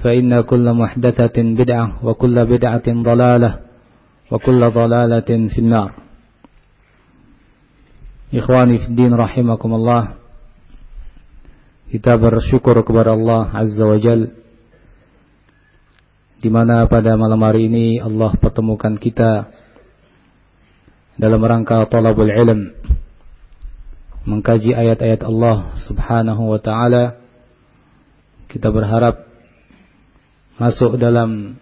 فإن كل محدثة بدعة وكل بدعة ضلالة وكل ضلالة في النار Ikhwani fi din rahimakumullah Kita bersyukur kepada Allah Azza wa Jal di mana pada malam hari ini Allah pertemukan kita dalam rangka talabul ilm mengkaji ayat-ayat Allah Subhanahu wa taala kita berharap masuk dalam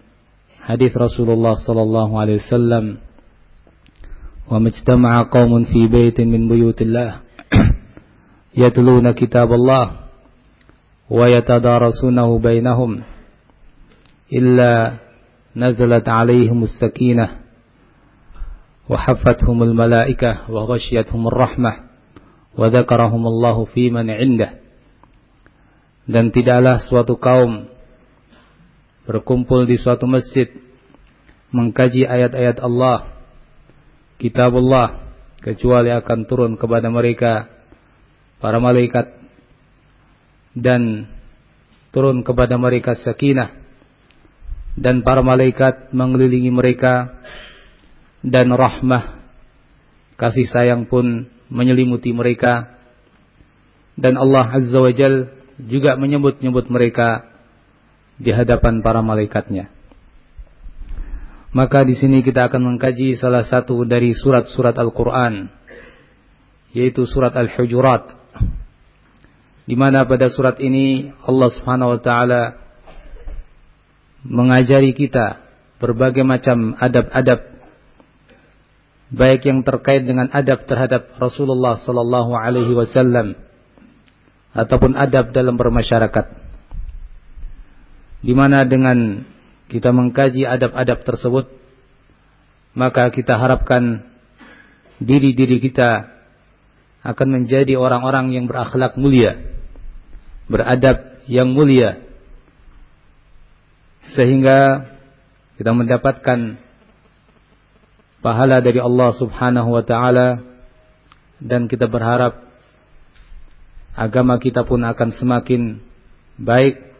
hadis Rasulullah sallallahu alaihi wasallam وما اجتمع قوم في بيت من بيوت الله يتلون كتاب الله ويتدارسونه بينهم إلا نزلت عليهم السكينة وحفتهم الملائكة وغشيتهم الرحمة وذكرهم الله في من عنده dan tidaklah suatu kaum berkumpul di suatu masjid mengkaji ayat-ayat Allah kitabullah kecuali akan turun kepada mereka para malaikat dan turun kepada mereka sakinah dan para malaikat mengelilingi mereka dan rahmah kasih sayang pun menyelimuti mereka. Dan Allah Azza wa Jal juga menyebut-nyebut mereka di hadapan para malaikatnya. Maka di sini kita akan mengkaji salah satu dari surat-surat Al-Quran, yaitu surat Al-Hujurat. Di mana pada surat ini Allah Subhanahu wa taala mengajari kita berbagai macam adab-adab baik yang terkait dengan adab terhadap Rasulullah sallallahu alaihi wasallam ataupun adab dalam bermasyarakat. Di mana dengan kita mengkaji adab-adab tersebut, maka kita harapkan diri-diri kita akan menjadi orang-orang yang berakhlak mulia, beradab yang mulia, sehingga kita mendapatkan pahala dari Allah Subhanahu wa taala dan kita berharap agama kita pun akan semakin baik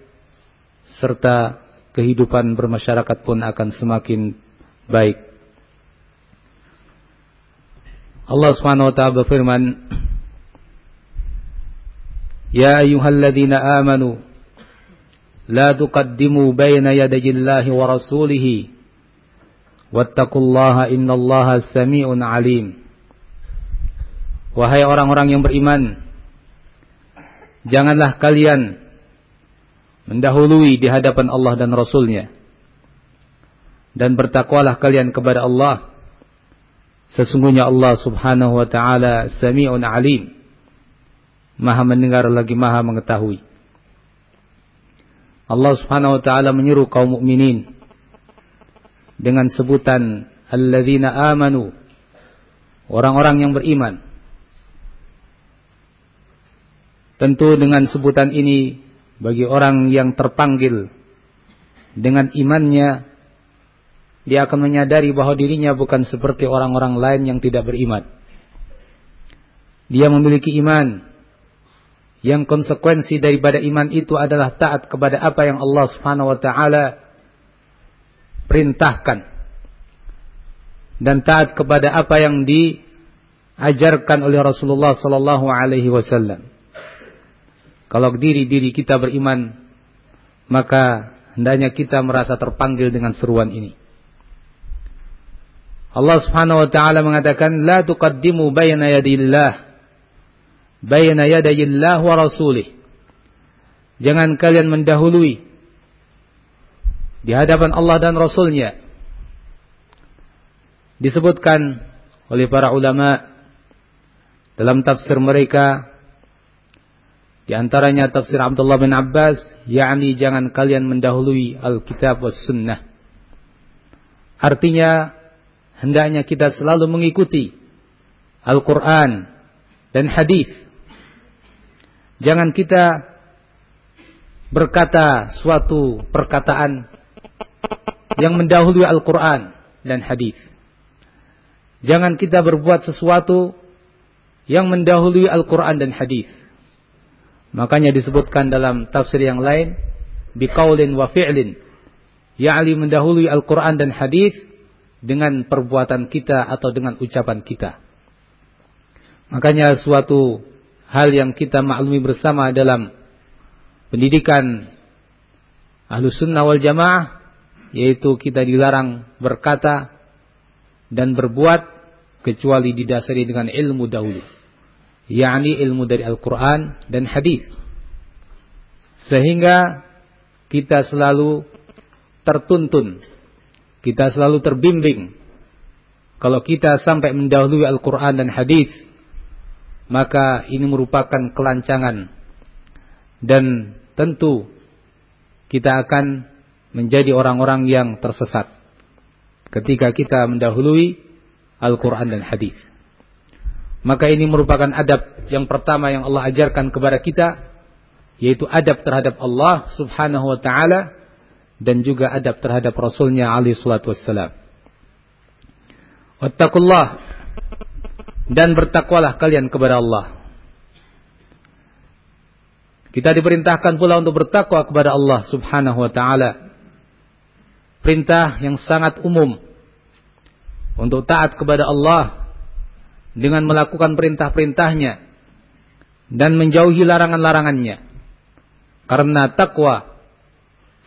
serta kehidupan bermasyarakat pun akan semakin baik. Allah Subhanahu wa taala berfirman, "Ya ayyuhalladzina amanu la tuqaddimu baina yadayillahi wa rasulihi wattaqullaha innallaha samii'un 'alim." Wahai orang-orang yang beriman, janganlah kalian mendahului di hadapan Allah dan Rasulnya. Dan bertakwalah kalian kepada Allah. Sesungguhnya Allah subhanahu wa ta'ala sami'un alim. Maha mendengar lagi maha mengetahui. Allah subhanahu wa ta'ala menyeru kaum mukminin dengan sebutan alladzina amanu orang-orang yang beriman tentu dengan sebutan ini bagi orang yang terpanggil dengan imannya dia akan menyadari bahwa dirinya bukan seperti orang-orang lain yang tidak beriman. Dia memiliki iman yang konsekuensi daripada iman itu adalah taat kepada apa yang Allah Subhanahu wa taala perintahkan dan taat kepada apa yang diajarkan oleh Rasulullah sallallahu alaihi wasallam. Kalau diri-diri kita beriman, maka hendaknya kita merasa terpanggil dengan seruan ini. Allah Subhanahu wa taala mengatakan la tuqaddimu bayna yadillah baina yadayillah wa rasulih. Jangan kalian mendahului di hadapan Allah dan Rasulnya. Disebutkan oleh para ulama dalam tafsir mereka di antaranya tafsir Abdullah bin Abbas, yakni jangan kalian mendahului Alkitab was Sunnah. Artinya hendaknya kita selalu mengikuti Al-Quran dan hadis Jangan kita berkata suatu perkataan yang mendahului Al-Quran dan hadis. Jangan kita berbuat sesuatu yang mendahului Al-Quran dan hadis. Makanya disebutkan dalam tafsir yang lain, biqaulin wa fi'lin. Ya'li mendahului Al-Quran dan hadis dengan perbuatan kita atau dengan ucapan kita. Makanya suatu hal yang kita maklumi bersama dalam pendidikan ahlu sunnah wal jamaah yaitu kita dilarang berkata dan berbuat kecuali didasari dengan ilmu dahulu yakni ilmu dari Al-Quran dan hadis. Sehingga kita selalu tertuntun. Kita selalu terbimbing. Kalau kita sampai mendahului Al-Quran dan hadis maka ini merupakan kelancangan. Dan tentu kita akan menjadi orang-orang yang tersesat ketika kita mendahului Al-Quran dan Hadis. Maka ini merupakan adab yang pertama yang Allah ajarkan kepada kita, yaitu adab terhadap Allah Subhanahu Wa Taala dan juga adab terhadap Rasulnya Ali Salatu Wassalam. Wattaqullah dan bertakwalah kalian kepada Allah. Kita diperintahkan pula untuk bertakwa kepada Allah Subhanahu wa taala. Perintah yang sangat umum untuk taat kepada Allah dengan melakukan perintah-perintahnya dan menjauhi larangan-larangannya. Karena takwa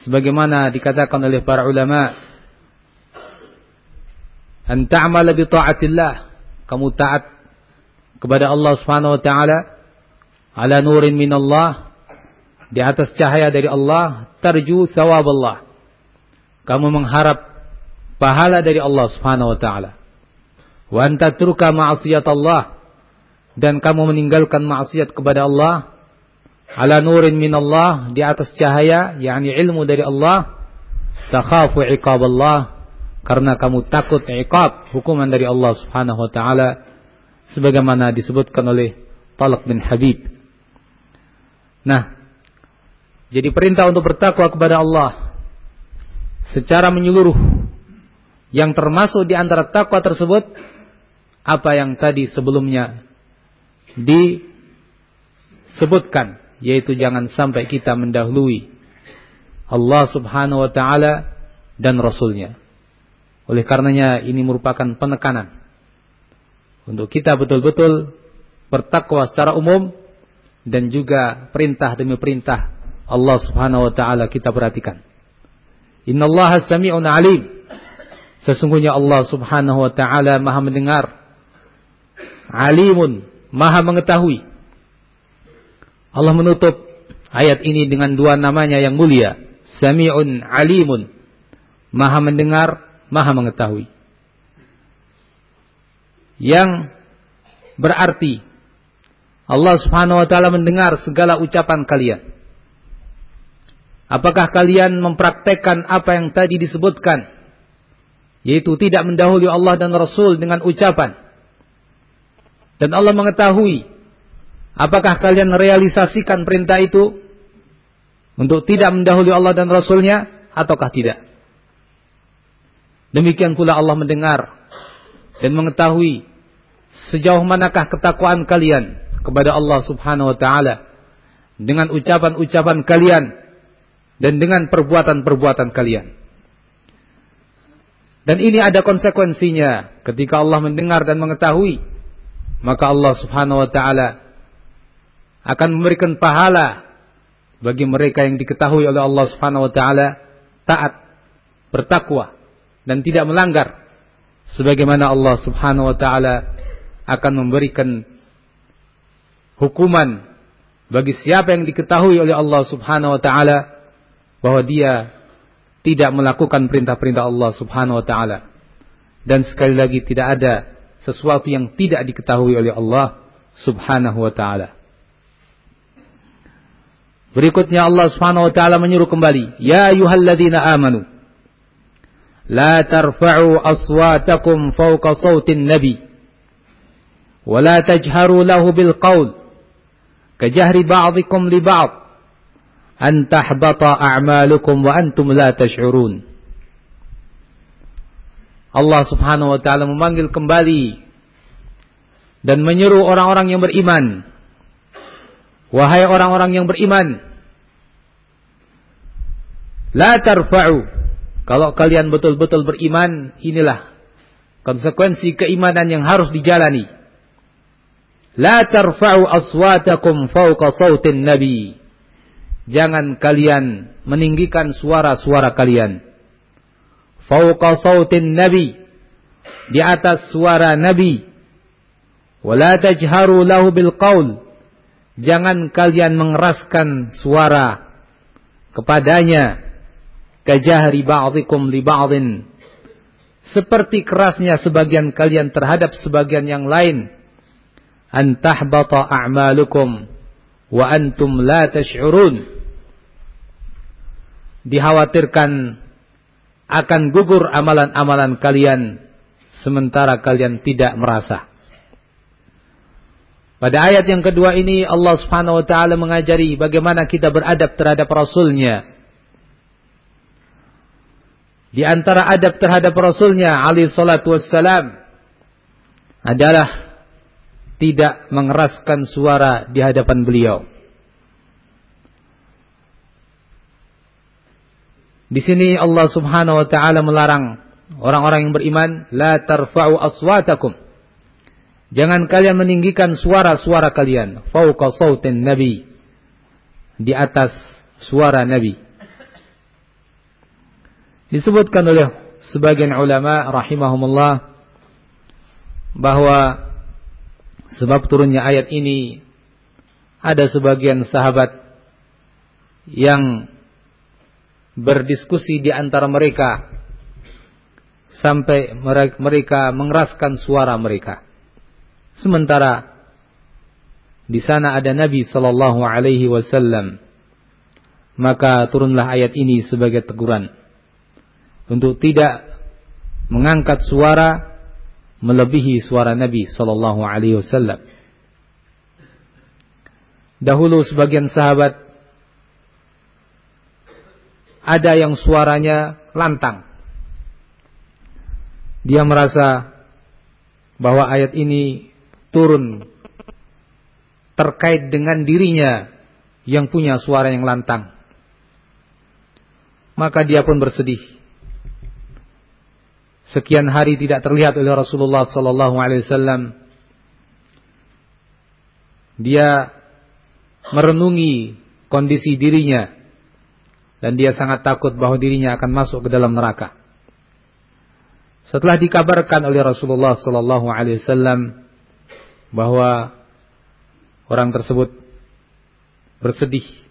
sebagaimana dikatakan oleh para ulama an ta'mala bi ta'atillah. Kamu taat kepada Allah Subhanahu wa taala ala nurin min Allah di atas cahaya dari Allah tarju thawab Allah kamu mengharap pahala dari Allah Subhanahu wa taala wa anta turka ma'siyat Allah. Dan kamu meninggalkan maksiat kepada Allah. Ala nurin min Allah di atas cahaya yakni ilmu dari Allah. Takhafu iqab Allah karena kamu takut iqab hukuman dari Allah Subhanahu wa taala sebagaimana disebutkan oleh Talq bin Habib. Nah, jadi perintah untuk bertakwa kepada Allah secara menyeluruh yang termasuk di antara takwa tersebut apa yang tadi sebelumnya disebutkan yaitu jangan sampai kita mendahului Allah Subhanahu wa taala dan rasulnya. Oleh karenanya ini merupakan penekanan untuk kita betul-betul bertakwa secara umum dan juga perintah demi perintah Allah Subhanahu wa taala kita perhatikan. Innallaha sami'un alim. Sesungguhnya Allah Subhanahu wa taala Maha mendengar. Alimun, Maha mengetahui. Allah menutup ayat ini dengan dua namanya yang mulia, Sami'un Alimun. Maha mendengar maha mengetahui. Yang berarti Allah Subhanahu wa taala mendengar segala ucapan kalian. Apakah kalian mempraktekkan apa yang tadi disebutkan? Yaitu tidak mendahului Allah dan Rasul dengan ucapan. Dan Allah mengetahui apakah kalian realisasikan perintah itu untuk tidak mendahului Allah dan Rasulnya ataukah tidak. Demikian pula Allah mendengar dan mengetahui sejauh manakah ketakwaan kalian kepada Allah Subhanahu wa taala dengan ucapan-ucapan kalian dan dengan perbuatan-perbuatan kalian. Dan ini ada konsekuensinya ketika Allah mendengar dan mengetahui maka Allah Subhanahu wa taala akan memberikan pahala bagi mereka yang diketahui oleh Allah Subhanahu wa taala taat, bertakwa dan tidak melanggar sebagaimana Allah Subhanahu wa taala akan memberikan hukuman bagi siapa yang diketahui oleh Allah Subhanahu wa taala bahwa dia tidak melakukan perintah-perintah Allah Subhanahu wa taala. Dan sekali lagi tidak ada sesuatu yang tidak diketahui oleh Allah Subhanahu wa taala. Berikutnya Allah Subhanahu wa taala menyuruh kembali, "Ya ayyuhalladzina amanu la tarfa'u aswatakum fawqa sautin nabi wa la tajharu lahu bil qaul kajahri ba'dikum li ba'd an tahbata a'malukum wa antum la tash'urun. Allah Subhanahu wa taala memanggil kembali dan menyeru orang-orang yang beriman. Wahai orang-orang yang beriman, la tarfa'u. Kalau kalian betul-betul beriman, inilah konsekuensi keimanan yang harus dijalani. La tarfa'u aswatakum fawqa sautin nabi jangan kalian meninggikan suara-suara kalian. Fauqa sautin nabi. Di atas suara nabi. Wala tajharu lahu bil qaul. Jangan kalian mengeraskan suara kepadanya. Kajahri ba'dikum li ba'din. Seperti kerasnya sebagian kalian terhadap sebagian yang lain. Antahbata a'malukum wa antum la tash'urun. Dikhawatirkan akan gugur amalan-amalan kalian sementara kalian tidak merasa. Pada ayat yang kedua ini Allah Subhanahu wa taala mengajari bagaimana kita beradab terhadap rasulnya. Di antara adab terhadap rasulnya alaihi salatu wassalam adalah tidak mengeraskan suara di hadapan beliau. Di sini Allah Subhanahu wa taala melarang orang-orang yang beriman la tarfa'u aswatakum. Jangan kalian meninggikan suara-suara kalian fauqa sautin nabi di atas suara nabi. Disebutkan oleh sebagian ulama rahimahumullah bahwa sebab turunnya ayat ini ada sebagian sahabat yang berdiskusi di antara mereka sampai mereka mengeraskan suara mereka. Sementara di sana ada Nabi sallallahu alaihi wasallam. Maka turunlah ayat ini sebagai teguran untuk tidak mengangkat suara melebihi suara Nabi sallallahu alaihi wasallam. Dahulu sebagian sahabat ada yang suaranya lantang. Dia merasa bahwa ayat ini turun terkait dengan dirinya yang punya suara yang lantang. Maka dia pun bersedih. Sekian hari tidak terlihat oleh Rasulullah sallallahu alaihi wasallam. Dia merenungi kondisi dirinya dan dia sangat takut bahwa dirinya akan masuk ke dalam neraka. Setelah dikabarkan oleh Rasulullah sallallahu alaihi wasallam bahwa orang tersebut bersedih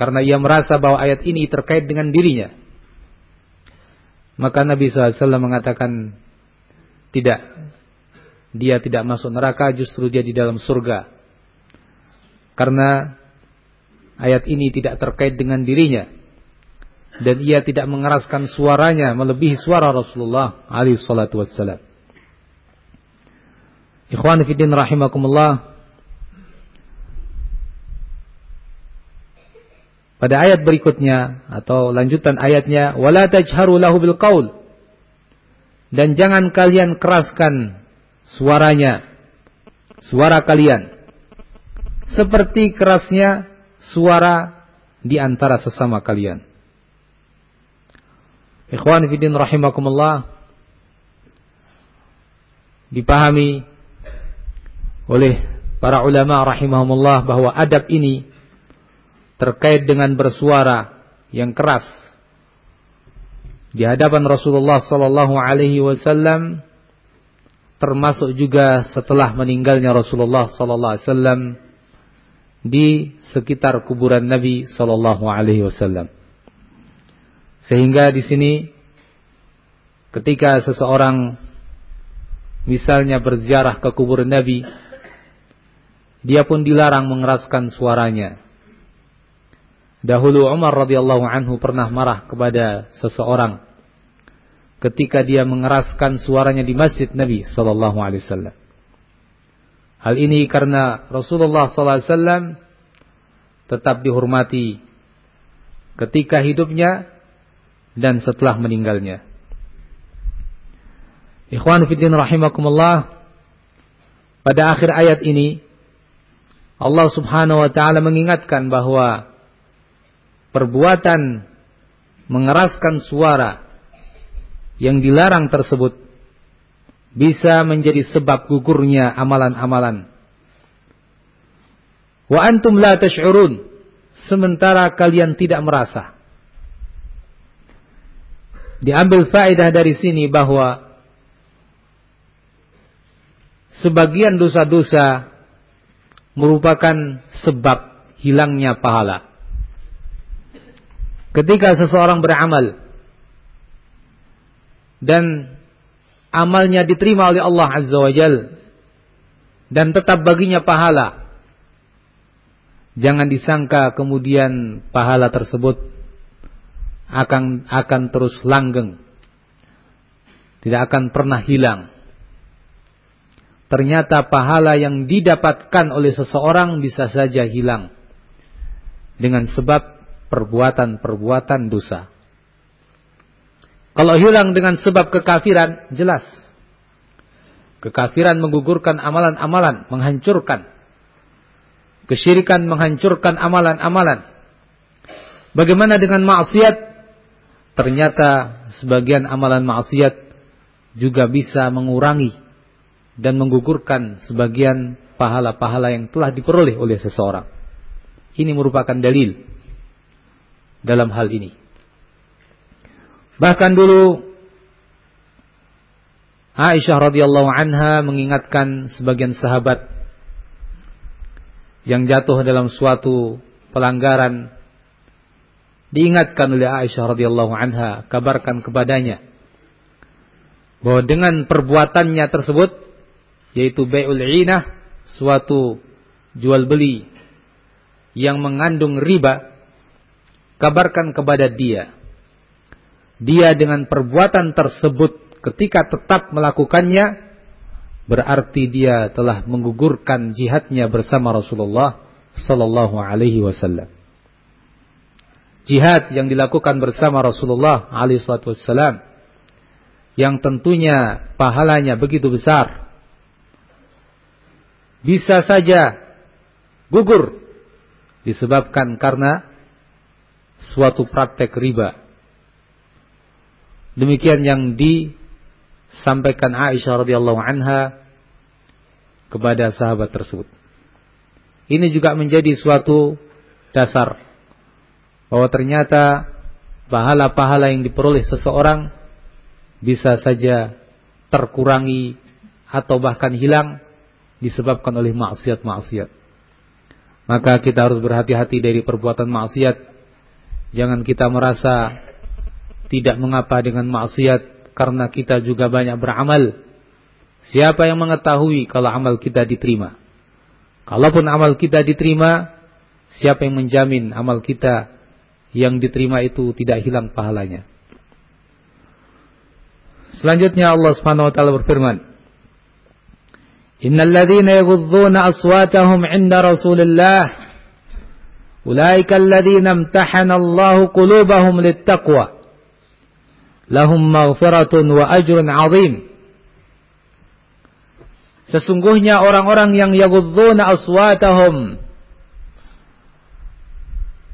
karena ia merasa bahwa ayat ini terkait dengan dirinya. Maka Nabi SAW mengatakan tidak. Dia tidak masuk neraka justru dia di dalam surga. Karena ayat ini tidak terkait dengan dirinya dan ia tidak mengeraskan suaranya melebihi suara Rasulullah alaihi salatu wassalam. Ikhwan fillah rahimakumullah. Pada ayat berikutnya atau lanjutan ayatnya wala tajharu lahu bil qaul. dan jangan kalian keraskan suaranya, suara kalian. Seperti kerasnya suara di antara sesama kalian. Ikhwan fillah rahimakumullah dipahami oleh para ulama rahimahumullah bahwa adab ini terkait dengan bersuara yang keras di hadapan Rasulullah sallallahu alaihi wasallam termasuk juga setelah meninggalnya Rasulullah sallallahu alaihi wasallam di sekitar kuburan Nabi sallallahu alaihi wasallam. Sehingga di sini ketika seseorang misalnya berziarah ke kuburan Nabi dia pun dilarang mengeraskan suaranya Dahulu Umar radhiyallahu anhu pernah marah kepada seseorang ketika dia mengeraskan suaranya di masjid Nabi sallallahu alaihi wasallam. Hal ini karena Rasulullah wasallam tetap dihormati ketika hidupnya dan setelah meninggalnya. Ikhwan fillah rahimakumullah pada akhir ayat ini Allah Subhanahu wa taala mengingatkan bahwa perbuatan mengeraskan suara yang dilarang tersebut bisa menjadi sebab gugurnya amalan-amalan. Wa antum la tash'urun sementara kalian tidak merasa. Diambil faedah dari sini bahwa sebagian dosa-dosa merupakan sebab hilangnya pahala. Ketika seseorang beramal dan amalnya diterima oleh Allah Azza wa Jal dan tetap baginya pahala. Jangan disangka kemudian pahala tersebut akan akan terus langgeng. Tidak akan pernah hilang. Ternyata pahala yang didapatkan oleh seseorang bisa saja hilang dengan sebab perbuatan-perbuatan dosa. Kalau hilang dengan sebab kekafiran, jelas. Kekafiran menggugurkan amalan-amalan, menghancurkan. Kesyirikan menghancurkan amalan-amalan. Bagaimana dengan maksiat? Ternyata sebagian amalan maksiat juga bisa mengurangi dan menggugurkan sebagian pahala-pahala yang telah diperoleh oleh seseorang. Ini merupakan dalil dalam hal ini. Bahkan dulu Aisyah radhiyallahu anha mengingatkan sebagian sahabat yang jatuh dalam suatu pelanggaran diingatkan oleh Aisyah radhiyallahu anha kabarkan kepadanya bahwa dengan perbuatannya tersebut yaitu bai'ul inah suatu jual beli yang mengandung riba kabarkan kepada dia. Dia dengan perbuatan tersebut ketika tetap melakukannya, berarti dia telah menggugurkan jihadnya bersama Rasulullah Sallallahu Alaihi Wasallam. Jihad yang dilakukan bersama Rasulullah Alaihi Wasallam, yang tentunya pahalanya begitu besar, bisa saja gugur disebabkan karena suatu praktek riba. Demikian yang disampaikan Aisyah radhiyallahu anha kepada sahabat tersebut. Ini juga menjadi suatu dasar bahwa ternyata pahala-pahala yang diperoleh seseorang bisa saja terkurangi atau bahkan hilang disebabkan oleh maksiat-maksiat. Maka kita harus berhati-hati dari perbuatan maksiat Jangan kita merasa tidak mengapa dengan maksiat karena kita juga banyak beramal. Siapa yang mengetahui kalau amal kita diterima? Kalaupun amal kita diterima, siapa yang menjamin amal kita yang diterima itu tidak hilang pahalanya? Selanjutnya Allah Subhanahu wa taala berfirman, "Innal ladzina yaghudduna aswatahum 'inda Rasulillah Ulaika alladhina imtahana Allahu qulubahum littaqwa. Lahum maghfiratun wa ajrun azim. Sesungguhnya orang-orang yang yagudzuna aswatahum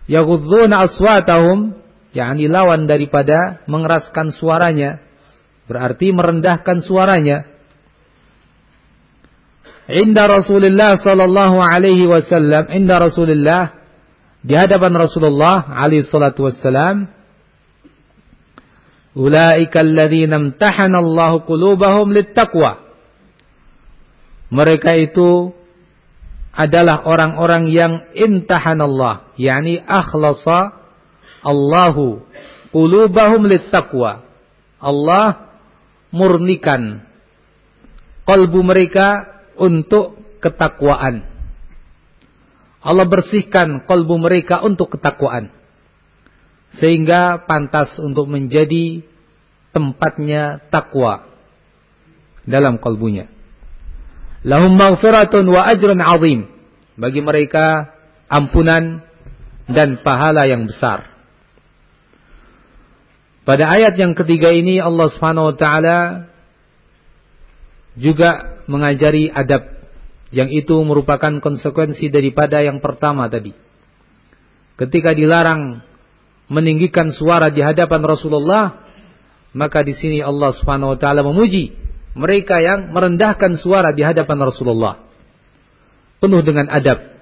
yagudzuna aswatahum yakni lawan daripada mengeraskan suaranya berarti merendahkan suaranya inda Rasulullah sallallahu alaihi wasallam inda Rasulullah di hadapan Rasulullah alaihi salatu wassalam ulaika alladzina qulubahum littaqwa mereka itu adalah orang-orang yang imtahan Allah, yakni akhlasa Allahu qulubahum littaqwa. Allah murnikan kalbu mereka untuk ketakwaan. Allah bersihkan kalbu mereka untuk ketakwaan. Sehingga pantas untuk menjadi tempatnya takwa dalam kalbunya. Lahum maghfiratun wa ajrun azim. Bagi mereka ampunan dan pahala yang besar. Pada ayat yang ketiga ini Allah Subhanahu wa taala juga mengajari adab yang itu merupakan konsekuensi daripada yang pertama tadi. Ketika dilarang meninggikan suara di hadapan Rasulullah, maka di sini Allah Subhanahu wa taala memuji mereka yang merendahkan suara di hadapan Rasulullah. Penuh dengan adab.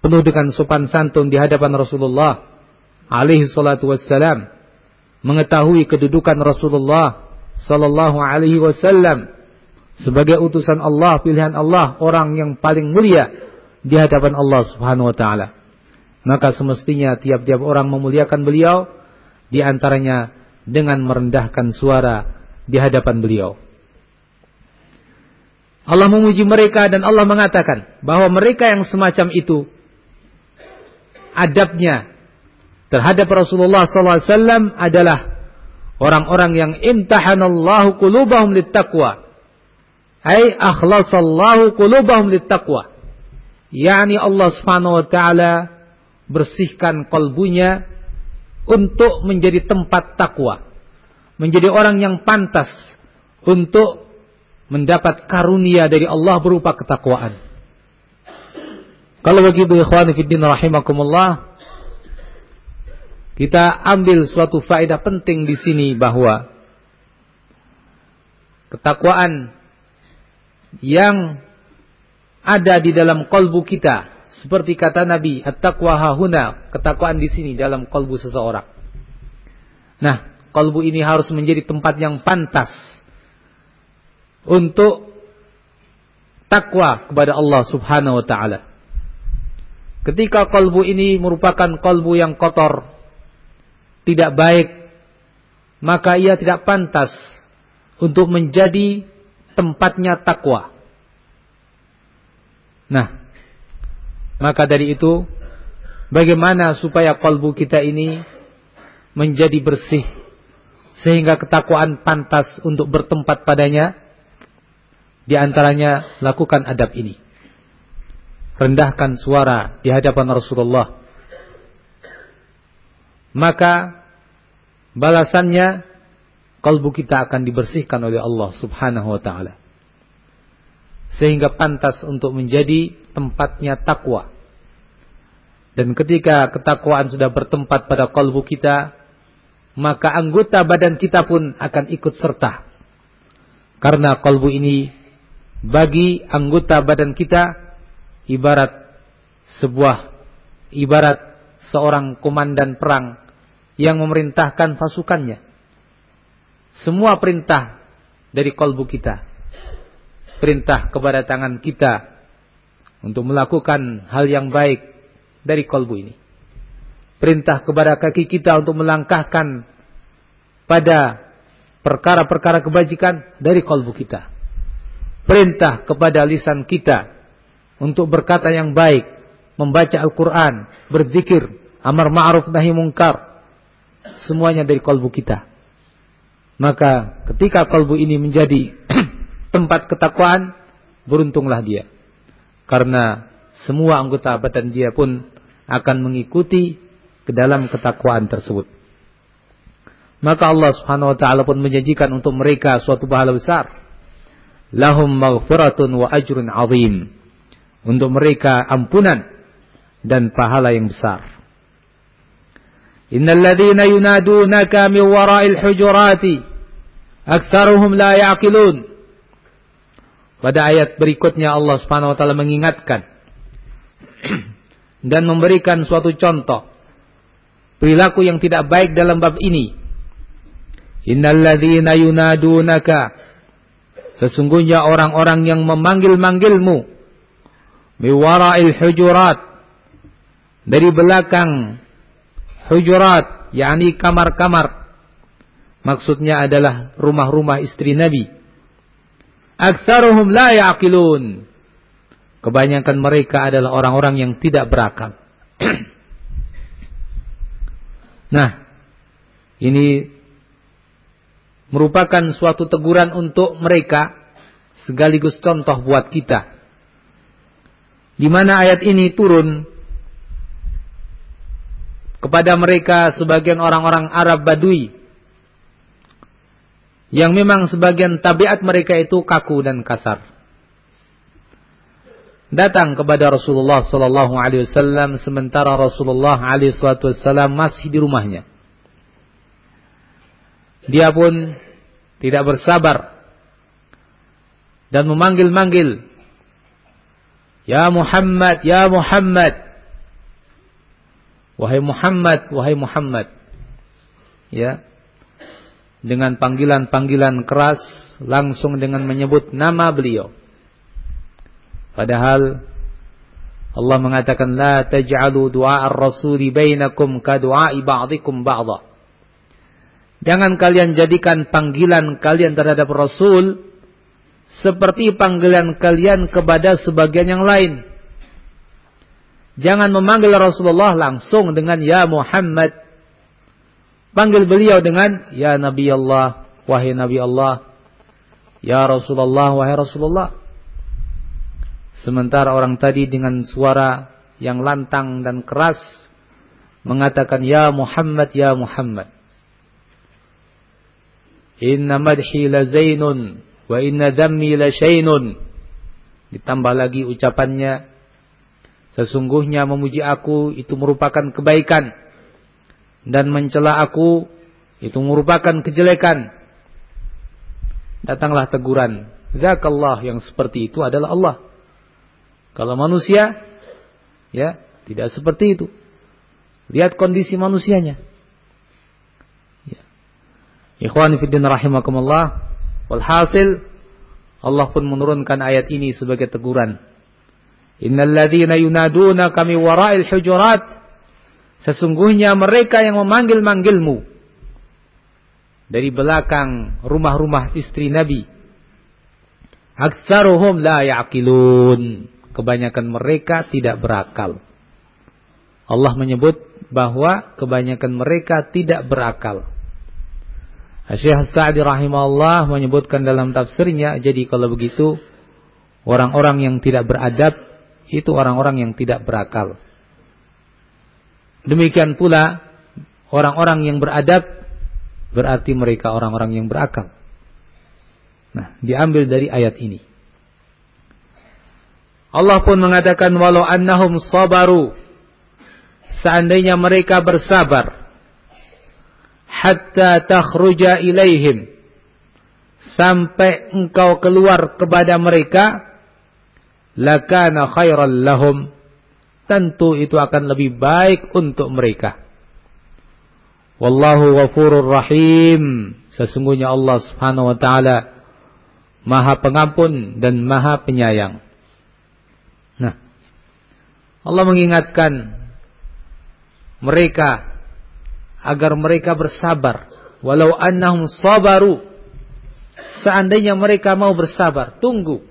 Penuh dengan sopan santun di hadapan Rasulullah. Alaihi salatu wassalam. Mengetahui kedudukan Rasulullah sallallahu alaihi wasallam sebagai utusan Allah, pilihan Allah, orang yang paling mulia di hadapan Allah Subhanahu wa taala. Maka semestinya tiap-tiap orang memuliakan beliau di antaranya dengan merendahkan suara di hadapan beliau. Allah memuji mereka dan Allah mengatakan bahwa mereka yang semacam itu adabnya terhadap Rasulullah SAW adalah orang-orang yang imtahanallahu qulubahum littaqwa. Ay akhlasallahu qulubahum littaqwa. Yani Allah Subhanahu wa taala bersihkan kalbunya untuk menjadi tempat takwa. Menjadi orang yang pantas untuk mendapat karunia dari Allah berupa ketakwaan. Kalau begitu ikhwan fillah rahimakumullah kita ambil suatu faedah penting di sini bahwa ketakwaan yang ada di dalam kolbu kita seperti kata Nabi at-taqwa hahuna ketakwaan di sini dalam kolbu seseorang. Nah, kolbu ini harus menjadi tempat yang pantas untuk takwa kepada Allah Subhanahu wa taala. Ketika kalbu ini merupakan kalbu yang kotor, tidak baik, maka ia tidak pantas untuk menjadi tempatnya takwa. Nah, maka dari itu bagaimana supaya kalbu kita ini menjadi bersih sehingga ketakwaan pantas untuk bertempat padanya? Di antaranya lakukan adab ini. Rendahkan suara di hadapan Rasulullah. Maka balasannya kalbu kita akan dibersihkan oleh Allah Subhanahu wa taala. Sehingga pantas untuk menjadi tempatnya takwa. Dan ketika ketakwaan sudah bertempat pada kalbu kita, maka anggota badan kita pun akan ikut serta. Karena kalbu ini bagi anggota badan kita ibarat sebuah ibarat seorang komandan perang yang memerintahkan pasukannya. Semua perintah dari kolbu kita. Perintah kepada tangan kita untuk melakukan hal yang baik dari kolbu ini. Perintah kepada kaki kita untuk melangkahkan pada perkara-perkara kebajikan dari kolbu kita perintah kepada lisan kita untuk berkata yang baik, membaca Al-Quran, berzikir, amar ma'ruf nahi mungkar. Semuanya dari kalbu kita. Maka ketika kalbu ini menjadi tempat ketakwaan, beruntunglah dia. Karena semua anggota badan dia pun akan mengikuti ke dalam ketakwaan tersebut. maka Allah Subhanahu wa taala pun menjanjikan untuk mereka suatu pahala besar. Lahum maghfiratun wa ajrun azim. Untuk mereka ampunan dan pahala yang besar. Innal ladzina yunadunaka min wara'il hujurati aktsaruhum la ya'qilun. Pada ayat berikutnya Allah Subhanahu wa taala mengingatkan dan memberikan suatu contoh perilaku yang tidak baik dalam bab ini. Innalladzina yunadunaka. Sesungguhnya orang-orang yang memanggil-manggilmu Miwara'il hujurat Dari belakang Hujurat yakni kamar-kamar. Maksudnya adalah rumah-rumah istri Nabi Aktsaruhum la ya'qilun. Kebanyakan mereka adalah orang-orang yang tidak berakal. Nah Ini merupakan suatu teguran untuk mereka sekaligus contoh buat kita. Di mana ayat ini turun kepada mereka sebagian orang-orang Arab Badui yang memang sebagian tabiat mereka itu kaku dan kasar. Datang kepada Rasulullah sallallahu alaihi wasallam sementara Rasulullah alaihi wasallam masih di rumahnya. Dia pun tidak bersabar dan memanggil-manggil Ya Muhammad, Ya Muhammad. Wahai Muhammad, wahai Muhammad. Ya. Dengan panggilan-panggilan keras langsung dengan menyebut nama beliau. Padahal Allah mengatakan la taj'alu du'a ar-rasuli bainakum ka du'a'i ba'dikum ba'dha. Jangan kalian jadikan panggilan kalian terhadap Rasul seperti panggilan kalian kepada sebagian yang lain. Jangan memanggil Rasulullah langsung dengan Ya Muhammad. Panggil beliau dengan Ya Nabi Allah, wahai Nabi Allah. Ya Rasulullah, wahai Rasulullah. Sementara orang tadi dengan suara yang lantang dan keras mengatakan Ya Muhammad, Ya Muhammad. Inna madhi la zainun wa inna dhammi la syainun. Ditambah lagi ucapannya sesungguhnya memuji aku itu merupakan kebaikan dan mencela aku itu merupakan kejelekan. Datanglah teguran. Zakallah yang seperti itu adalah Allah. Kalau manusia ya tidak seperti itu. Lihat kondisi manusianya. Ikhwan fiddin rahimakumullah. Walhasil Allah pun menurunkan ayat ini sebagai teguran. Innal ladzina yunaduna kami wara'il hujurat. Sesungguhnya mereka yang memanggil-manggilmu dari belakang rumah-rumah istri Nabi. Aktsaruhum la ya'qilun. Kebanyakan mereka tidak berakal. Allah menyebut bahwa kebanyakan mereka tidak berakal. Syekh Sa'di rahimahullah menyebutkan dalam tafsirnya, jadi kalau begitu orang-orang yang tidak beradab itu orang-orang yang tidak berakal. Demikian pula orang-orang yang beradab berarti mereka orang-orang yang berakal. Nah, diambil dari ayat ini. Allah pun mengatakan walau annahum sabaru seandainya mereka bersabar hatta takhruja ilaihim sampai engkau keluar kepada mereka lakana khairan lahum tentu itu akan lebih baik untuk mereka wallahu ghafurur rahim sesungguhnya Allah Subhanahu wa taala Maha Pengampun dan Maha Penyayang nah Allah mengingatkan mereka agar mereka bersabar. Walau annahum sabaru. Seandainya mereka mau bersabar, tunggu.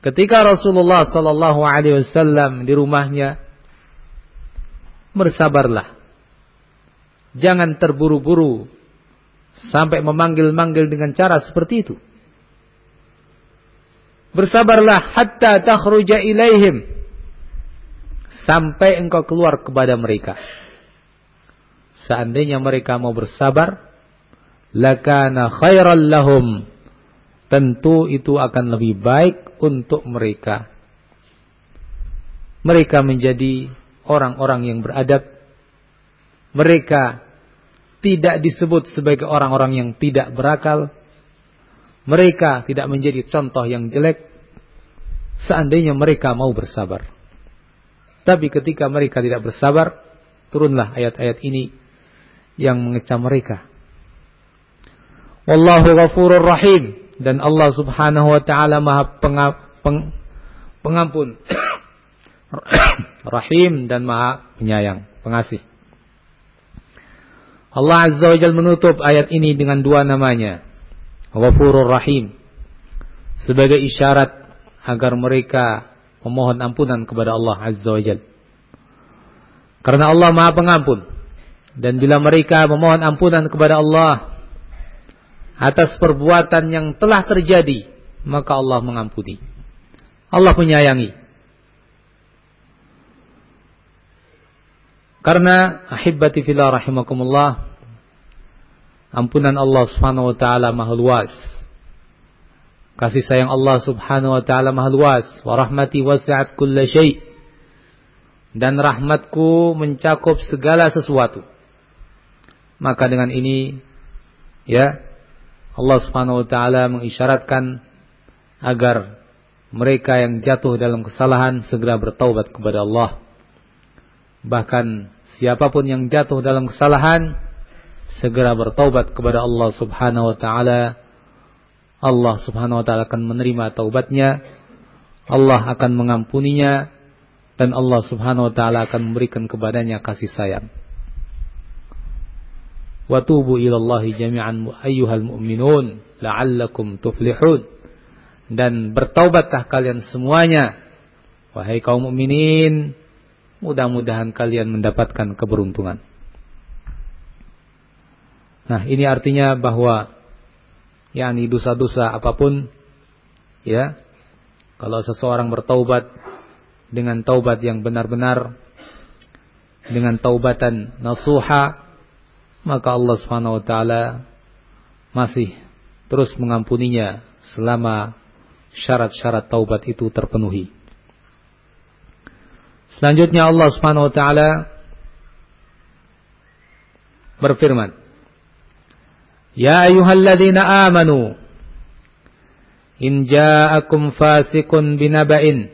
Ketika Rasulullah sallallahu alaihi wasallam di rumahnya bersabarlah. Jangan terburu-buru sampai memanggil-manggil dengan cara seperti itu. Bersabarlah hatta takhruja ilaihim sampai engkau keluar kepada mereka. Seandainya mereka mau bersabar, lakana khairal lahum tentu itu akan lebih baik untuk mereka. Mereka menjadi orang-orang yang beradab. Mereka tidak disebut sebagai orang-orang yang tidak berakal. Mereka tidak menjadi contoh yang jelek. Seandainya mereka mau bersabar. Tapi ketika mereka tidak bersabar turunlah ayat-ayat ini yang mengecam mereka. Wallahu ghafurur rahim dan Allah Subhanahu wa taala Maha peng, pengampun. rahim dan Maha penyayang, pengasih. Allah Azza wa Jalla menutup ayat ini dengan dua namanya. Ghafurur Rahim. Sebagai isyarat agar mereka memohon ampunan kepada Allah Azza wa Jalla. Karena Allah Maha Pengampun. Dan bila mereka memohon ampunan kepada Allah, atas perbuatan yang telah terjadi, maka Allah mengampuni. Allah menyayangi. Karena ahibbati fillah rahimakumullah, ampunan Allah Subhanahu wa taala maha luas. Kasih sayang Allah Subhanahu wa taala maha luas, wa rahmati wasi'at kulla. Dan rahmatku mencakup segala sesuatu. Maka dengan ini ya Allah Subhanahu wa taala mengisyaratkan agar mereka yang jatuh dalam kesalahan segera bertaubat kepada Allah. Bahkan siapa pun yang jatuh dalam kesalahan segera bertaubat kepada Allah Subhanahu wa taala. Allah Subhanahu wa taala akan menerima taubatnya. Allah akan mengampuninya dan Allah Subhanahu wa taala akan memberikan kepadanya kasih sayang. Watubu ilallahi jami'an ayyuhal mu'minun la'allakum tuflihun. Dan bertaubatlah kalian semuanya. Wahai kaum mukminin, mudah-mudahan kalian mendapatkan keberuntungan. Nah, ini artinya bahwa yakni dosa-dosa apa pun ya, kalau seseorang bertaubat dengan taubat yang benar-benar dengan taubatan nasuha maka Allah Subhanahu wa taala masih terus mengampuninya selama syarat-syarat taubat itu terpenuhi. Selanjutnya Allah Subhanahu wa taala berfirman, "Ya ayyuhalladzina amanu in ja'akum fasiqun binaba'in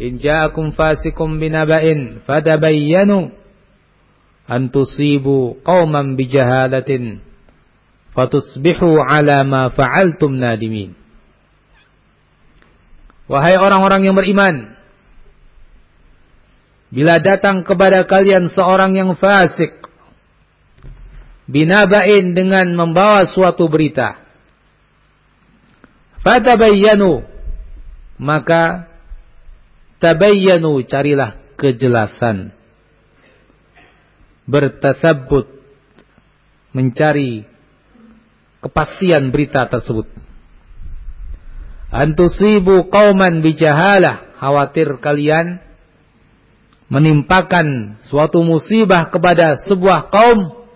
in ja'akum fasiqun binaba'in fatabayyanu an tusibu qauman bijahalatin fatusbihu ala ma fa'altum nadimin. Wahai orang-orang yang beriman, bila datang kepada kalian seorang yang fasik, binabain dengan membawa suatu berita, fatabayyanu, maka tabayyanu carilah kejelasan bertasabbut mencari kepastian berita tersebut. Antusibu qauman bijahalah, khawatir kalian menimpakan suatu musibah kepada sebuah kaum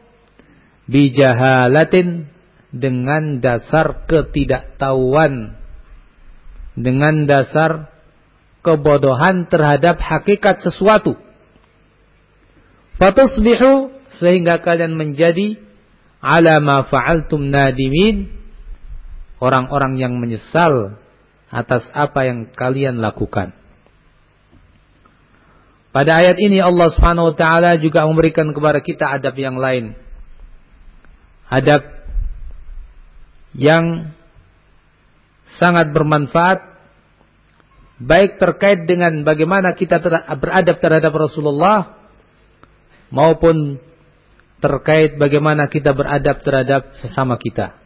bijahalatin dengan dasar ketidaktahuan dengan dasar kebodohan terhadap hakikat sesuatu Fatusbihu sehingga kalian menjadi ala ma fa'altum nadimin orang-orang yang menyesal atas apa yang kalian lakukan. Pada ayat ini Allah Subhanahu wa taala juga memberikan kepada kita adab yang lain. Adab yang sangat bermanfaat baik terkait dengan bagaimana kita beradab terhadap Rasulullah maupun terkait bagaimana kita beradab terhadap sesama kita.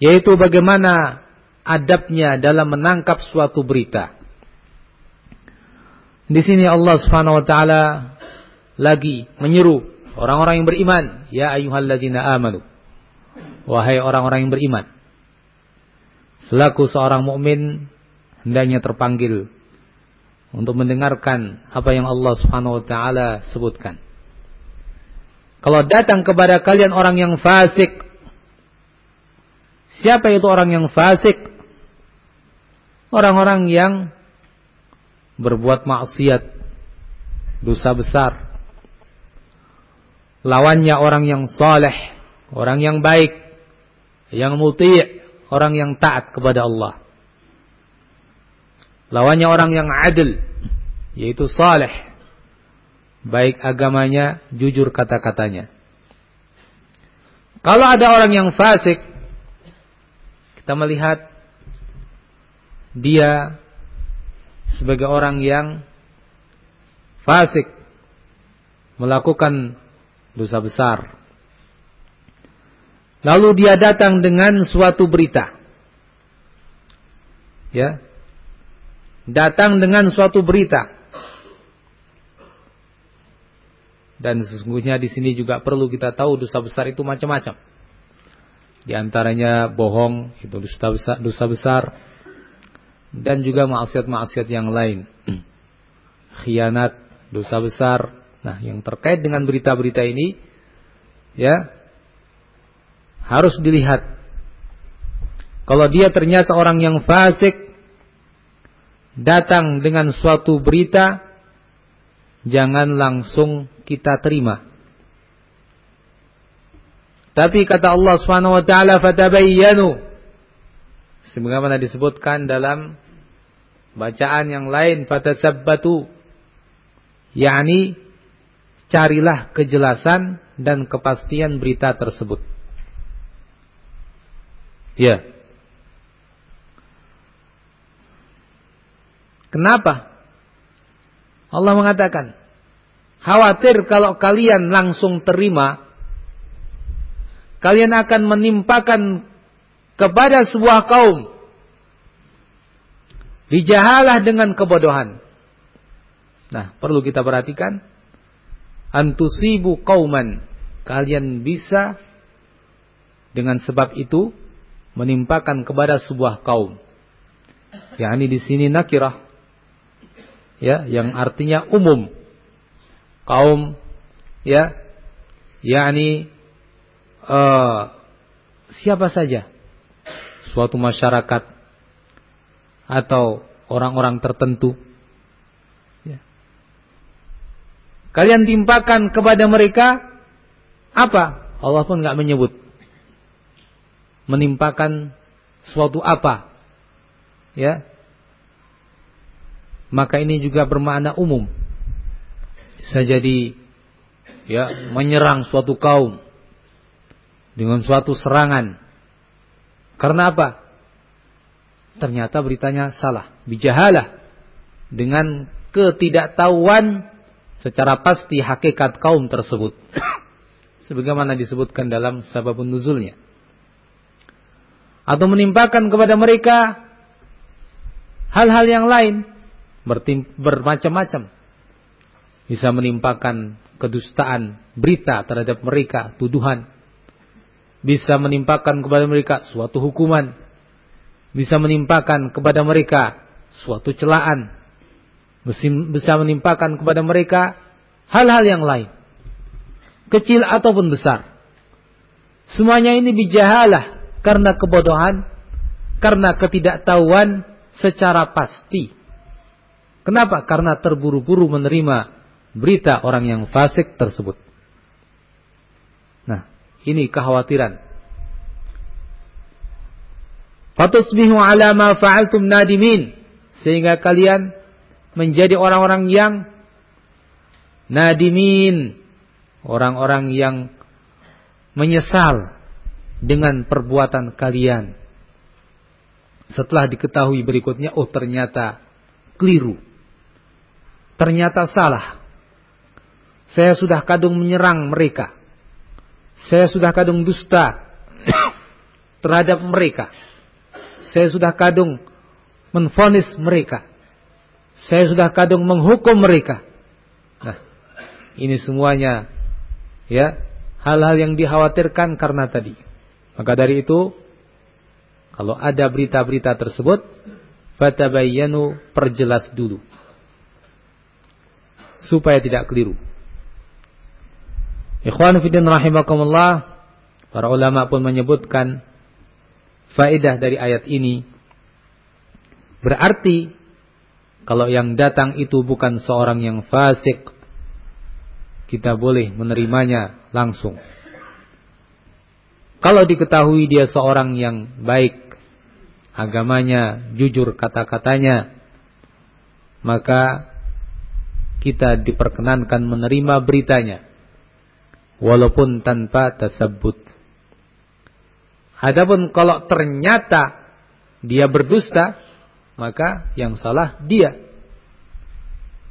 Yaitu bagaimana adabnya dalam menangkap suatu berita. Di sini Allah Subhanahu wa taala lagi menyeru orang-orang yang beriman, ya ayyuhalladzina amanu. Wahai orang-orang yang beriman. Selaku seorang mukmin hendaknya terpanggil untuk mendengarkan apa yang Allah Subhanahu wa taala sebutkan. Kalau datang kepada kalian orang yang fasik. Siapa itu orang yang fasik? Orang-orang yang berbuat maksiat, dosa besar. Lawannya orang yang soleh, orang yang baik, yang muti', orang yang taat kepada Allah. Lawannya orang yang adil, yaitu saleh. Baik agamanya, jujur kata-katanya. Kalau ada orang yang fasik, kita melihat dia sebagai orang yang fasik melakukan dosa besar. Lalu dia datang dengan suatu berita. Ya, datang dengan suatu berita. Dan sesungguhnya di sini juga perlu kita tahu dosa besar itu macam-macam. Di antaranya bohong itu dosa besar, dosa besar dan juga maksiat-maksiat yang lain. Khianat, dosa besar. Nah, yang terkait dengan berita-berita ini ya harus dilihat. Kalau dia ternyata orang yang fasik datang dengan suatu berita, jangan langsung kita terima. Tapi kata Allah Subhanahu wa taala fatabayyanu. Sebagaimana disebutkan dalam bacaan yang lain fatasabbatu. yakni carilah kejelasan dan kepastian berita tersebut. Ya. Kenapa? Allah mengatakan, khawatir kalau kalian langsung terima, kalian akan menimpakan kepada sebuah kaum dijahalah dengan kebodohan. Nah, perlu kita perhatikan antusibu kauman kalian bisa dengan sebab itu menimpakan kepada sebuah kaum. yakni di sini nakirah ya yang artinya umum. Kaum ya yakni uh, siapa saja. Suatu masyarakat atau orang-orang tertentu. Ya. kalian timpakan kepada mereka apa? Allah pun nggak menyebut. Menimpakan suatu apa? Ya maka ini juga bermakna umum. Bisa jadi ya menyerang suatu kaum dengan suatu serangan. Karena apa? Ternyata beritanya salah, bijahalah dengan ketidaktahuan secara pasti hakikat kaum tersebut. Sebagaimana disebutkan dalam sababun nuzulnya. Atau menimpakan kepada mereka hal-hal yang lain bermacam-macam. Bisa menimpakan kedustaan, berita terhadap mereka, tuduhan. Bisa menimpakan kepada mereka suatu hukuman. Bisa menimpakan kepada mereka suatu celaan. Bisa menimpakan kepada mereka hal-hal yang lain. Kecil ataupun besar. Semuanya ini bijahalah karena kebodohan, karena ketidaktahuan secara pasti Kenapa? Karena terburu-buru menerima berita orang yang fasik tersebut. Nah, ini kekhawatiran. Fatusbihu ala ma fa'altum nadimin. Sehingga kalian menjadi orang-orang yang nadimin. Orang-orang yang menyesal dengan perbuatan kalian. Setelah diketahui berikutnya, oh ternyata keliru ternyata salah. Saya sudah kadung menyerang mereka. Saya sudah kadung dusta terhadap mereka. Saya sudah kadung menfonis mereka. Saya sudah kadung menghukum mereka. Nah, ini semuanya ya hal-hal yang dikhawatirkan karena tadi. Maka dari itu kalau ada berita-berita tersebut fatabayyanu perjelas dulu supaya tidak keliru. Ikhwan Fidin rahimakumullah, para ulama pun menyebutkan faedah dari ayat ini. Berarti kalau yang datang itu bukan seorang yang fasik, kita boleh menerimanya langsung. Kalau diketahui dia seorang yang baik, agamanya jujur kata-katanya, maka kita diperkenankan menerima beritanya walaupun tanpa tersebut. Adapun kalau ternyata dia berdusta, maka yang salah dia.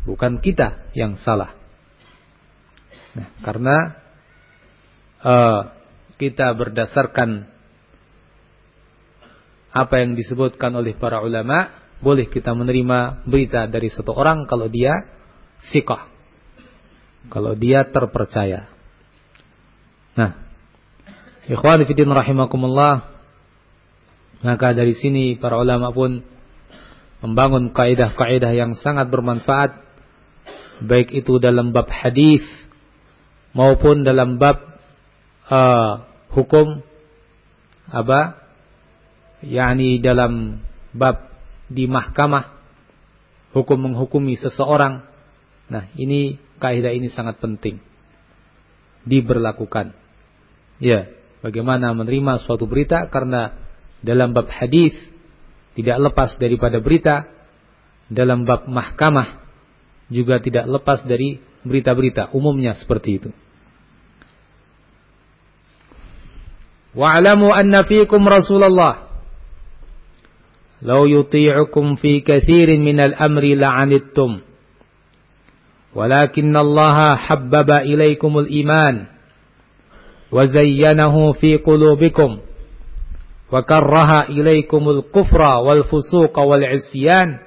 Bukan kita yang salah. Nah, karena uh, kita berdasarkan apa yang disebutkan oleh para ulama, boleh kita menerima berita dari satu orang kalau dia fiqah. Kalau dia terpercaya. Nah, ikhwan fillah rahimakumullah, maka dari sini para ulama pun membangun kaidah-kaidah yang sangat bermanfaat. Baik itu dalam bab hadis maupun dalam bab uh, hukum. Apa? Yakni dalam bab di mahkamah. Hukum menghukumi seseorang nah ini kaidah ini sangat penting. Diberlakukan. Ya, bagaimana menerima suatu berita karena dalam bab hadis tidak lepas daripada berita, dalam bab mahkamah juga tidak lepas dari berita-berita umumnya seperti itu. Wa'lamu anna fiikum Rasulullah. Law yuti'ukum fi katsirin minal amri la'anittum walakinna Allah habbaba ilaikumul iman وزينه في قلوبكم وكره إليكم الكفر والفسوق والعصيان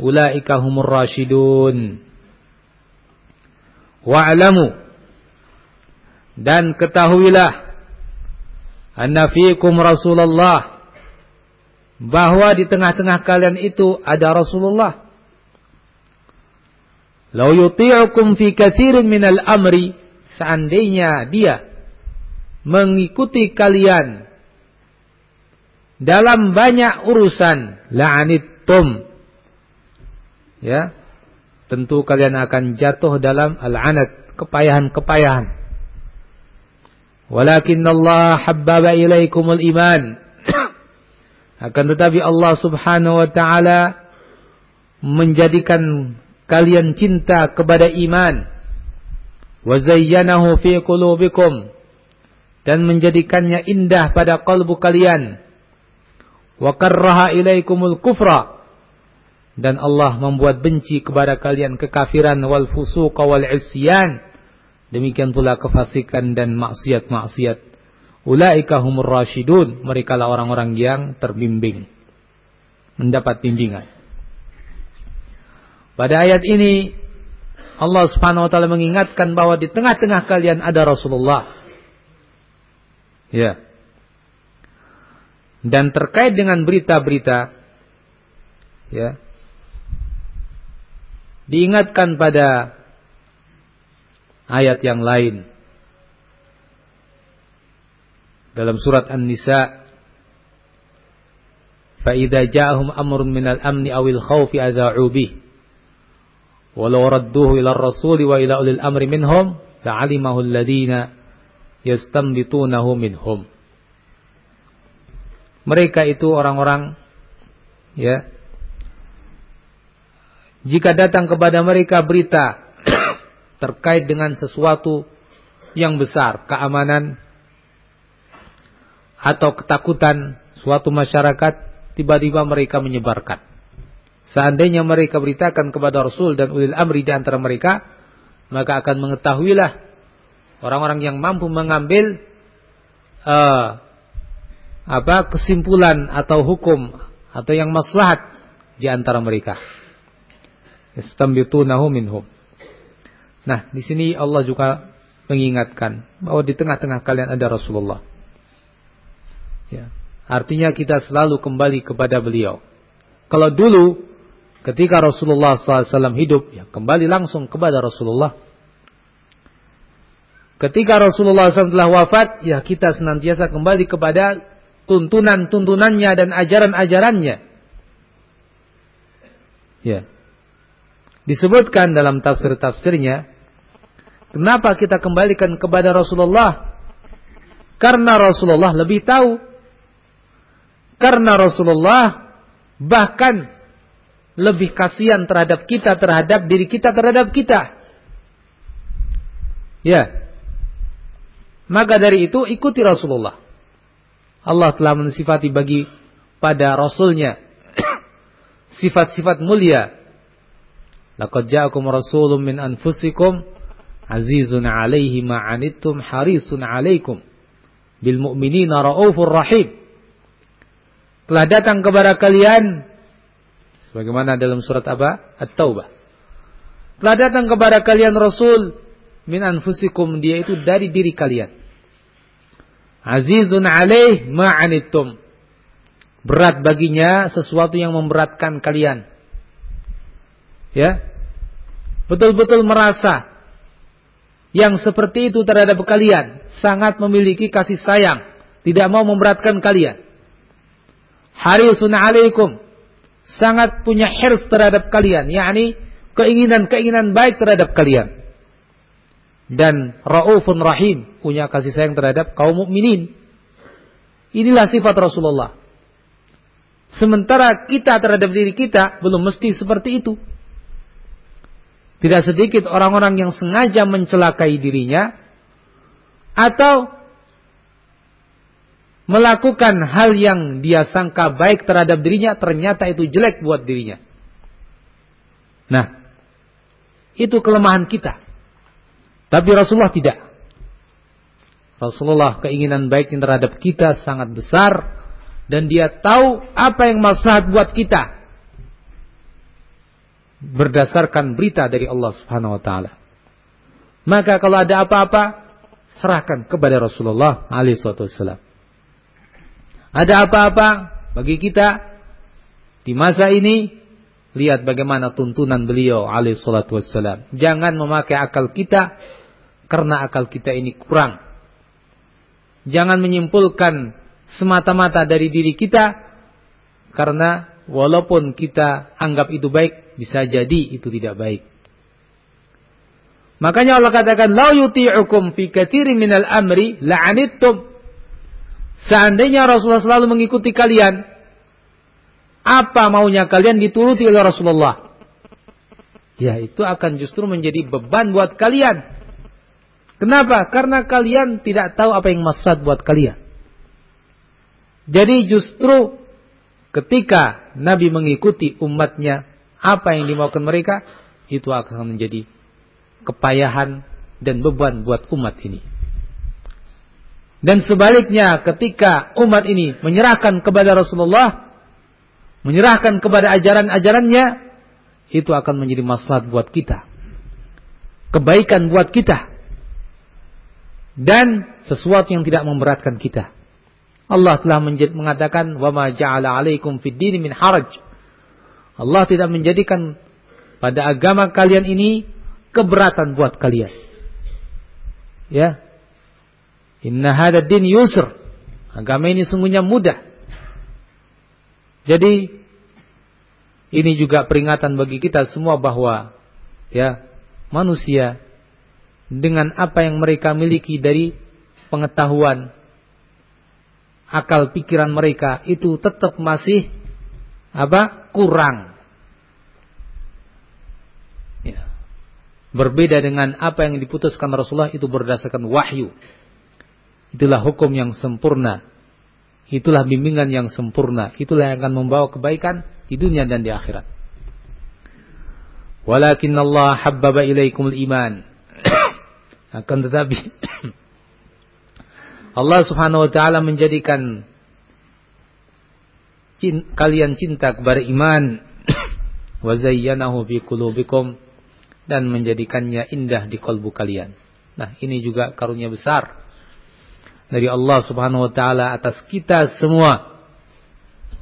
أولئك هم الراشدون wa'lamu dan ketahuilah anna fiikum Rasulullah bahwa di tengah-tengah kalian itu ada Rasulullah. Lau yuti'ukum fi katsirin minal amri seandainya dia mengikuti kalian dalam banyak urusan la'anittum. Ya tentu kalian akan jatuh dalam al-anat kepayahan-kepayahan. Walakin Allah habbaba ilaikumul iman. Akan tetapi Allah Subhanahu wa taala menjadikan kalian cinta kepada iman wa zayyanahu fi qulubikum dan menjadikannya indah pada kalbu kalian. Wa karraha ilaikumul kufra dan Allah membuat benci kepada kalian kekafiran wal fusuqa wal isyan. Demikian pula kefasikan dan maksiat-maksiat. Ulaika humur rasyidun. Mereka lah orang-orang yang terbimbing. Mendapat bimbingan. Pada ayat ini Allah Subhanahu wa taala mengingatkan bahwa di tengah-tengah kalian ada Rasulullah Ya. Dan terkait dengan berita-berita ya. Diingatkan pada ayat yang lain. Dalam surat An-Nisa فَإِذَا جَاءَهُمْ أَمْرٌ مِنَ الْأَمْنِ أَوِ الْخَوْفِ أَذَاعُوا بِهِ walau radduhu ila rasuli wa ila ulil amri minhum الذين alladhina yastambitunahu mereka itu orang-orang ya jika datang kepada mereka berita terkait dengan sesuatu yang besar keamanan atau ketakutan suatu masyarakat tiba-tiba mereka menyebarkan. Seandainya mereka beritakan kepada Rasul dan ulil amri di antara mereka, maka akan mengetahuilah orang-orang yang mampu mengambil uh, apa kesimpulan atau hukum atau yang maslahat di antara mereka. Istambitunahu minhum. Nah, di sini Allah juga mengingatkan bahwa di tengah-tengah kalian ada Rasulullah. Ya. Artinya kita selalu kembali kepada beliau. Kalau dulu ketika Rasulullah SAW hidup, ya kembali langsung kepada Rasulullah Ketika Rasulullah SAW telah wafat, ya kita senantiasa kembali kepada tuntunan-tuntunannya dan ajaran-ajarannya. Ya. Disebutkan dalam tafsir-tafsirnya, kenapa kita kembalikan kepada Rasulullah? Karena Rasulullah lebih tahu. Karena Rasulullah bahkan lebih kasihan terhadap kita, terhadap diri kita, terhadap kita. Ya. Maka dari itu ikuti Rasulullah. Allah telah mensifati bagi pada Rasulnya sifat-sifat mulia. Laqad ja'akum rasulun min anfusikum azizun 'alaihi ma 'anittum harisun 'alaikum bil mu'minina raufur rahim. Telah datang kepada kalian sebagaimana dalam surat apa? At-Taubah. Telah datang kepada kalian rasul min anfusikum dia itu dari diri kalian. Azizun alaih ma'anittum. Berat baginya sesuatu yang memberatkan kalian. Ya. Betul-betul merasa yang seperti itu terhadap kalian sangat memiliki kasih sayang, tidak mau memberatkan kalian. Harisun alaikum sangat punya hirs terhadap kalian, yakni keinginan-keinginan baik terhadap kalian dan raufun rahim, punya kasih sayang terhadap kaum mukminin. Inilah sifat Rasulullah. Sementara kita terhadap diri kita belum mesti seperti itu. Tidak sedikit orang-orang yang sengaja mencelakai dirinya atau melakukan hal yang dia sangka baik terhadap dirinya ternyata itu jelek buat dirinya. Nah, itu kelemahan kita. Tapi Rasulullah tidak. Rasulullah keinginan baiknya terhadap kita sangat besar dan dia tahu apa yang maslahat buat kita berdasarkan berita dari Allah Subhanahu wa taala. Maka kalau ada apa-apa serahkan kepada Rasulullah alaihi wasallam. Ada apa-apa bagi kita di masa ini lihat bagaimana tuntunan beliau alaihi wasallam. Jangan memakai akal kita karena akal kita ini kurang. Jangan menyimpulkan semata-mata dari diri kita karena walaupun kita anggap itu baik bisa jadi itu tidak baik. Makanya Allah katakan la yuti'ukum fi katsirin minal amri la'anittum. Seandainya Rasulullah selalu mengikuti kalian, apa maunya kalian dituruti oleh Rasulullah? Ya, itu akan justru menjadi beban buat kalian. Kenapa? Karena kalian tidak tahu apa yang maslahat buat kalian. Jadi justru ketika Nabi mengikuti umatnya apa yang dimaukan mereka itu akan menjadi kepayahan dan beban buat umat ini. Dan sebaliknya ketika umat ini menyerahkan kepada Rasulullah, menyerahkan kepada ajaran-ajarannya, itu akan menjadi maslahat buat kita. Kebaikan buat kita dan sesuatu yang tidak memberatkan kita. Allah telah mengatakan ja'ala 'alaikum fid din min haraj. Allah tidak menjadikan pada agama kalian ini keberatan buat kalian. Ya. Inna hadha din yusr. Agama ini sungguhnya mudah. Jadi ini juga peringatan bagi kita semua bahwa ya manusia dengan apa yang mereka miliki dari pengetahuan akal pikiran mereka itu tetap masih apa kurang ya. berbeda dengan apa yang diputuskan Rasulullah itu berdasarkan wahyu itulah hukum yang sempurna. Itulah bimbingan yang sempurna. Itulah yang akan membawa kebaikan di dunia dan di akhirat. Walakin Allah habbaba ilaikumul iman. Akan tetapi Allah Subhanahu wa taala menjadikan kalian cinta kepada iman. Wa zayyanahu fi qulubikum. Dan menjadikannya indah di kalbu kalian. Nah, ini juga karunia besar dari Allah Subhanahu wa taala atas kita semua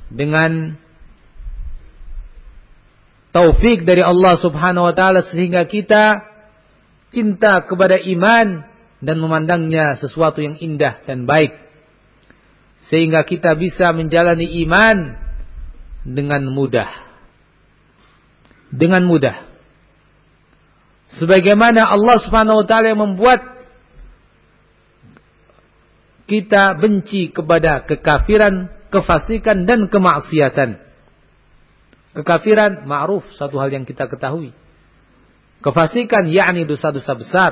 dengan taufik dari Allah Subhanahu wa taala sehingga kita cinta kepada iman dan memandangnya sesuatu yang indah dan baik. Sehingga kita bisa menjalani iman dengan mudah. Dengan mudah. Sebagaimana Allah Subhanahu wa taala yang membuat kita benci kepada kekafiran, kefasikan dan kemaksiatan. Kekafiran ma'ruf satu hal yang kita ketahui. Kefasikan yakni dosa-dosa besar.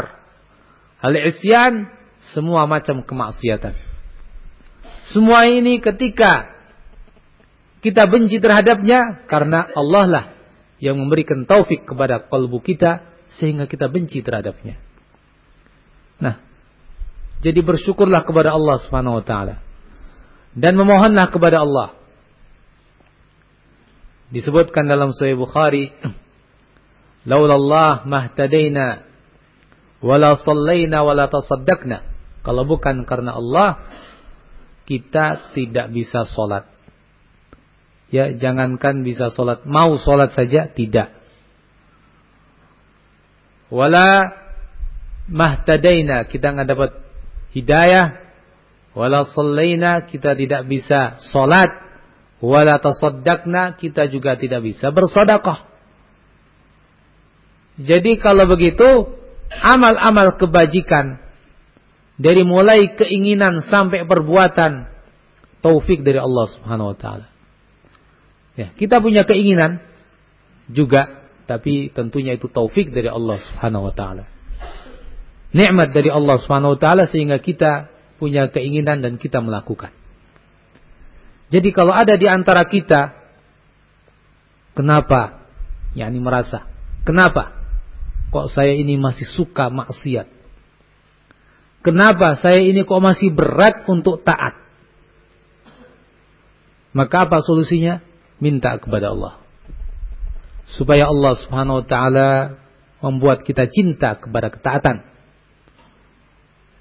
Hal isyan semua macam kemaksiatan. Semua ini ketika kita benci terhadapnya karena Allah lah yang memberikan taufik kepada kalbu kita sehingga kita benci terhadapnya. Nah, jadi bersyukurlah kepada Allah Subhanahu wa taala dan memohonlah kepada Allah. Disebutkan dalam Sahih Bukhari, "Laulallah mahtadaina wala sallaina wala tasaddaqna." Kalau bukan karena Allah, kita tidak bisa sholat. Ya, jangankan bisa sholat, mau sholat saja tidak. Wala mahtadaina, kita nggak dapat hidayah. Wala sallaina, kita tidak bisa sholat. Wala tasaddaqna, kita juga tidak bisa bersedekah. Jadi kalau begitu, amal-amal kebajikan dari mulai keinginan sampai perbuatan taufik dari Allah Subhanahu wa taala. Ya, kita punya keinginan juga tapi tentunya itu taufik dari Allah Subhanahu wa taala. Nikmat dari Allah Subhanahu taala sehingga kita punya keinginan dan kita melakukan. Jadi kalau ada di antara kita kenapa yakni merasa kenapa kok saya ini masih suka maksiat? Kenapa saya ini kok masih berat untuk taat? Maka apa solusinya? Minta kepada Allah. Supaya Allah subhanahu wa ta'ala membuat kita cinta kepada ketaatan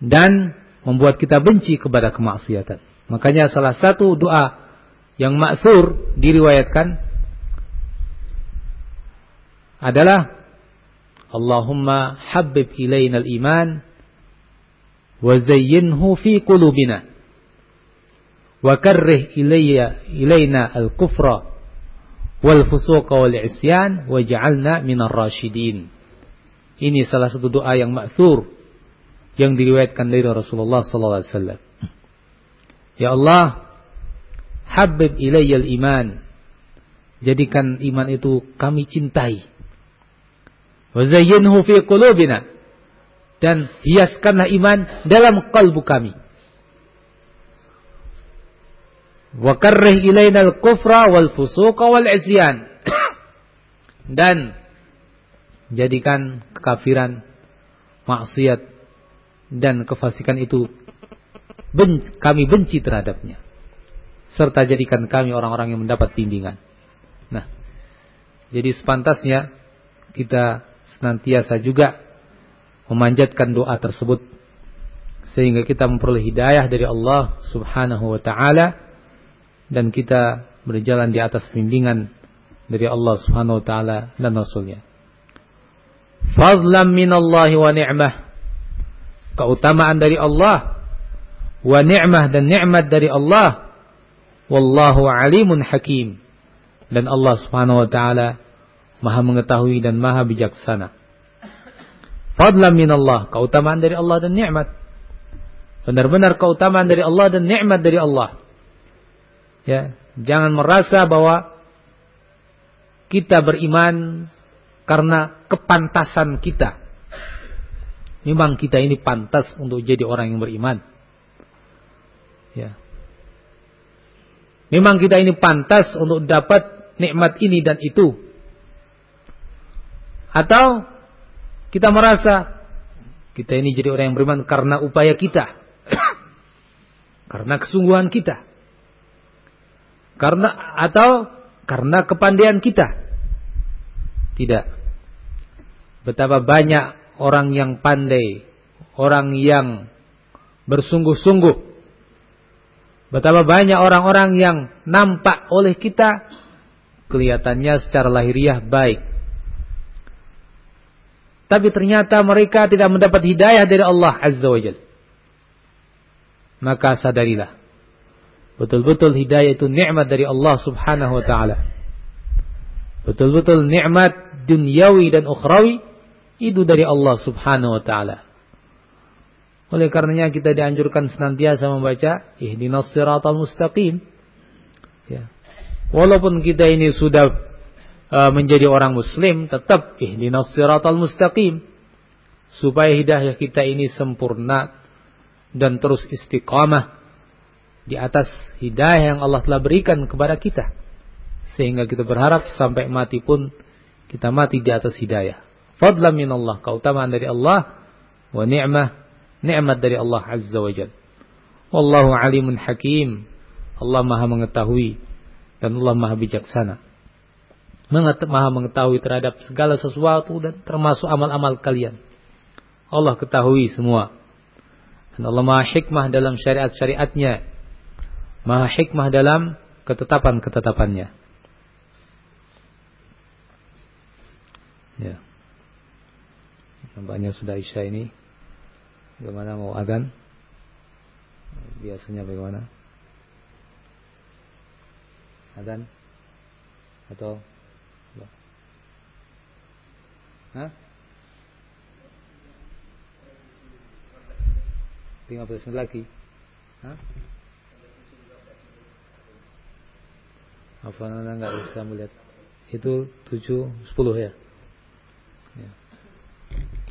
dan membuat kita benci kepada kemaksiatan. Makanya salah satu doa yang maksur diriwayatkan adalah Allahumma habib ilayna al-iman wa zayyinhu fi qulubina wa karrih ilayya al-kufra wal fusuqa wal isyan waj'alna minar rasyidin. Ini salah satu doa yang maksur yang diriwayatkan dari Rasulullah sallallahu alaihi wasallam. Ya Allah, habib ilayyal iman. Jadikan iman itu kami cintai. Wa zayyinhu fi qulubina dan hiaskanlah iman dalam kalbu kami. Wa karrih al-kufra wal fusuqa wal isyan. dan jadikan kekafiran, maksiat dan kefasikan itu ben kami benci terhadapnya. Serta jadikan kami orang-orang yang mendapat bimbingan. Nah, jadi sepantasnya kita senantiasa juga memanjatkan doa tersebut sehingga kita memperoleh hidayah dari Allah Subhanahu wa taala dan kita berjalan di atas bimbingan dari Allah Subhanahu wa taala dan rasulnya. Fadlan minallahi wa ni'mah. Keutamaan dari Allah wa ni'mah dan nikmat dari Allah. Wallahu alimun hakim. Dan Allah Subhanahu wa taala Maha mengetahui dan Maha bijaksana. Fadlan minallah, keutamaan dari Allah dan nikmat. Benar-benar keutamaan dari Allah dan nikmat dari Allah. Ya, jangan merasa bahwa kita beriman karena kepantasan kita. Memang kita ini pantas untuk jadi orang yang beriman. Ya. Memang kita ini pantas untuk dapat nikmat ini dan itu. Atau kita merasa kita ini jadi orang yang beriman karena upaya kita. karena kesungguhan kita. Karena atau karena kepandaian kita. Tidak. Betapa banyak orang yang pandai, orang yang bersungguh-sungguh. Betapa banyak orang-orang yang nampak oleh kita kelihatannya secara lahiriah baik. tapi ternyata mereka tidak mendapat hidayah dari Allah Azza wa Jalla. Maka sadarilah. Betul-betul hidayah itu nikmat dari Allah Subhanahu wa taala. Betul-betul nikmat duniawi dan ukhrawi itu dari Allah Subhanahu wa taala. Oleh karenanya kita dianjurkan senantiasa membaca ihdinas siratal mustaqim. Ya. Walaupun kita ini sudah uh, menjadi orang muslim, tetap ihdinas siratal mustaqim. Supaya hidayah kita ini sempurna dan terus istiqamah di atas hidayah yang Allah telah berikan kepada kita. Sehingga kita berharap sampai mati pun kita mati di atas hidayah. Fadlan min Allah, keutamaan dari Allah wa ni'mah nikmat dari Allah Azza wa Jal. Wallahu alimun hakim. Allah maha mengetahui dan Allah maha bijaksana. Maha mengetahui terhadap segala sesuatu dan termasuk amal-amal kalian. Allah ketahui semua. Dan Allah maha hikmah dalam syariat-syariatnya. Maha hikmah dalam ketetapan-ketetapannya. Ya. Nampaknya sudah Isya ini. Bagaimana mau adan? Biasanya bagaimana? Adan? Atau Hah? 15 menit lagi. Hah? Apa anda nggak bisa melihat? Itu 7 10 ya. Ya.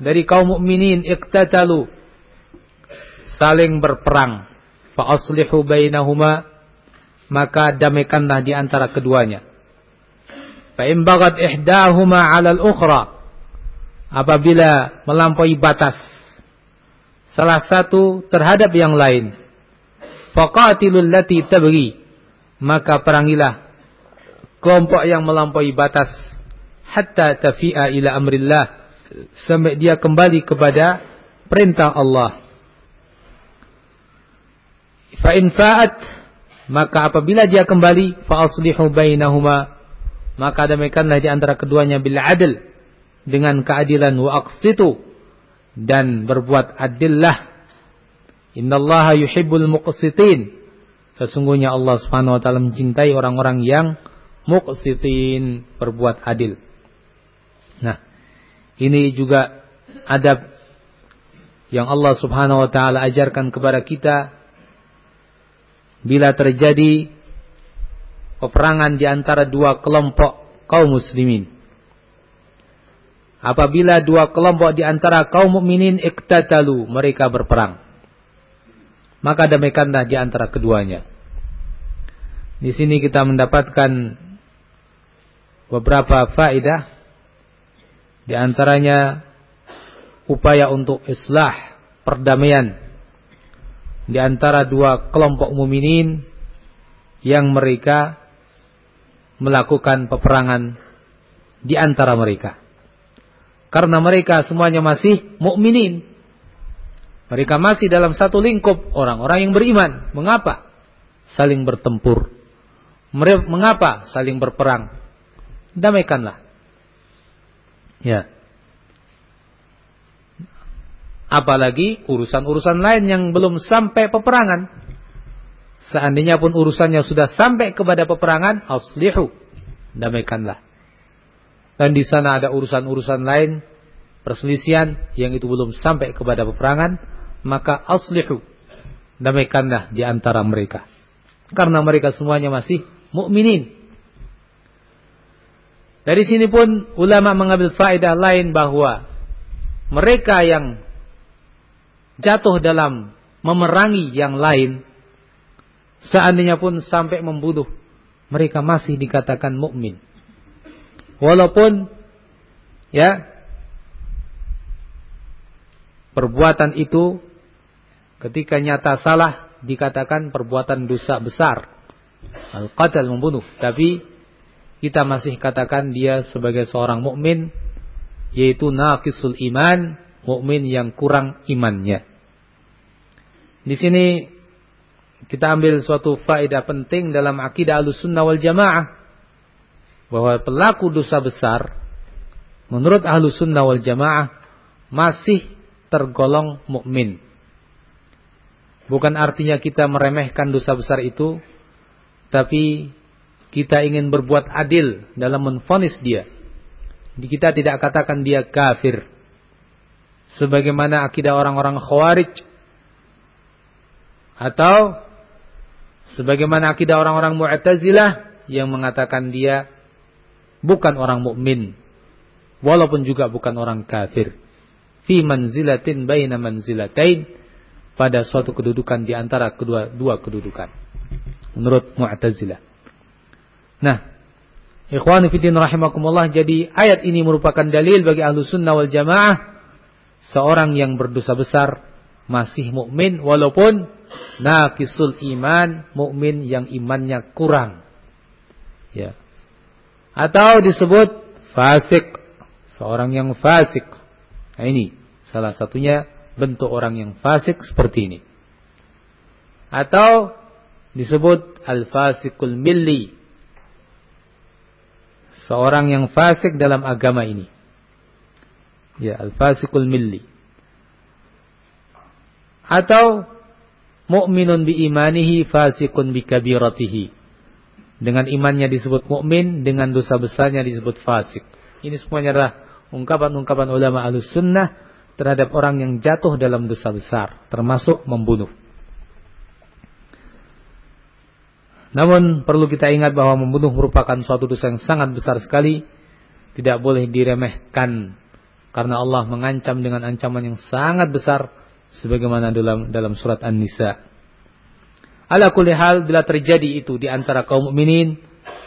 dari kaum mukminin iktatalu saling berperang. Fa aslihu bainahuma. Maka damaikanlah di antara keduanya. Fa in bagat ihdahuma 'ala al-ukhra apabila melampaui batas. Salah satu terhadap yang lain. Faqatilul lati tabghi. Maka perangilah kelompok yang melampaui batas. Hatta tafi'a ila amrillah sampai dia kembali kepada perintah Allah. Fa in fa'at maka apabila dia kembali fa aslihu bainahuma maka damaikanlah di antara keduanya bil adl dengan keadilan wa aqsitu dan berbuat adillah. Innallaha yuhibbul muqsitin. Sesungguhnya Allah Subhanahu wa taala mencintai orang-orang yang muqsitin berbuat adil. Nah ini juga adab yang Allah Subhanahu wa taala ajarkan kepada kita bila terjadi peperangan di antara dua kelompok kaum muslimin. Apabila dua kelompok di antara kaum mukminin iktatalu, mereka berperang. Maka damaikanlah di antara keduanya. Di sini kita mendapatkan beberapa faedah di antaranya upaya untuk islah perdamaian di antara dua kelompok muminin yang mereka melakukan peperangan di antara mereka. Karena mereka semuanya masih mukminin. Mereka masih dalam satu lingkup orang-orang yang beriman. Mengapa? Saling bertempur. Mengapa saling berperang? Damaikanlah. Ya. Apalagi urusan-urusan lain yang belum sampai peperangan. Seandainya pun urusannya sudah sampai kepada peperangan, aslihu. Damaikanlah. Dan di sana ada urusan-urusan lain, perselisihan yang itu belum sampai kepada peperangan, maka aslihu. Damaikanlah di antara mereka. Karena mereka semuanya masih mukminin. Dari sini pun ulama mengambil faedah lain bahwa mereka yang jatuh dalam memerangi yang lain, seandainya pun sampai membunuh, mereka masih dikatakan mukmin. Walaupun ya perbuatan itu ketika nyata salah dikatakan perbuatan dosa besar. Al-qatl membunuh, tapi kita masih katakan dia sebagai seorang mukmin yaitu naqisul iman, mukmin yang kurang imannya. Di sini kita ambil suatu faedah penting dalam akidah Ahlussunnah wal Jamaah bahwa pelaku dosa besar menurut Ahlussunnah wal Jamaah masih tergolong mukmin. Bukan artinya kita meremehkan dosa besar itu, tapi kita ingin berbuat adil dalam menfonis dia. Kita tidak katakan dia kafir. Sebagaimana akidah orang-orang khawarij. Atau sebagaimana akidah orang-orang mu'tazilah yang mengatakan dia bukan orang mukmin walaupun juga bukan orang kafir. Fi manzilatin baina manzilatain pada suatu kedudukan di antara kedua dua kedudukan. Menurut Mu'tazilah. Nah, ikhwan fillah rahimakumullah, jadi ayat ini merupakan dalil bagi ahlu sunnah wal jamaah seorang yang berdosa besar masih mukmin walaupun naqisul iman, mukmin yang imannya kurang. Ya. Atau disebut fasik, seorang yang fasik. Nah ini salah satunya bentuk orang yang fasik seperti ini. Atau disebut al-fasikul milli, seorang yang fasik dalam agama ini. Ya, al-fasikul milli. Atau mukminun bi imanihi fasikun bi kabiratihi. Dengan imannya disebut mukmin, dengan dosa besarnya disebut fasik. Ini semuanya adalah ungkapan-ungkapan ulama Ahlus Sunnah terhadap orang yang jatuh dalam dosa besar, termasuk membunuh. Namun perlu kita ingat bahwa membunuh merupakan suatu dosa yang sangat besar sekali, tidak boleh diremehkan karena Allah mengancam dengan ancaman yang sangat besar sebagaimana dalam dalam surat An-Nisa. Ala kulli hal bila terjadi itu di antara kaum mukminin,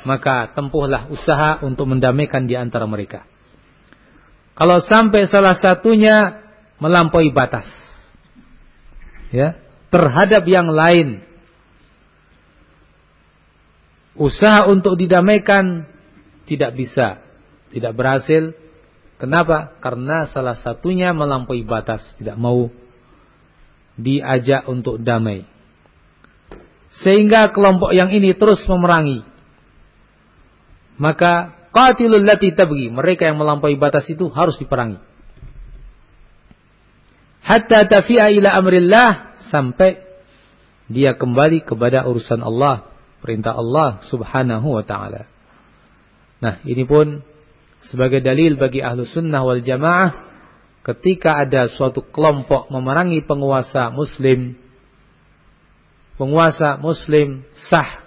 maka tempuhlah usaha untuk mendamaikan di antara mereka. Kalau sampai salah satunya melampaui batas ya, terhadap yang lain usaha untuk didamaikan tidak bisa, tidak berhasil. Kenapa? Karena salah satunya melampaui batas, tidak mau diajak untuk damai. Sehingga kelompok yang ini terus memerangi. Maka qatilul lati tabgi, mereka yang melampaui batas itu harus diperangi. Hatta tafi'a ila amrillah sampai dia kembali kepada urusan Allah perintah Allah Subhanahu wa taala. Nah, ini pun sebagai dalil bagi ahlu sunnah wal jamaah ketika ada suatu kelompok memerangi penguasa muslim penguasa muslim sah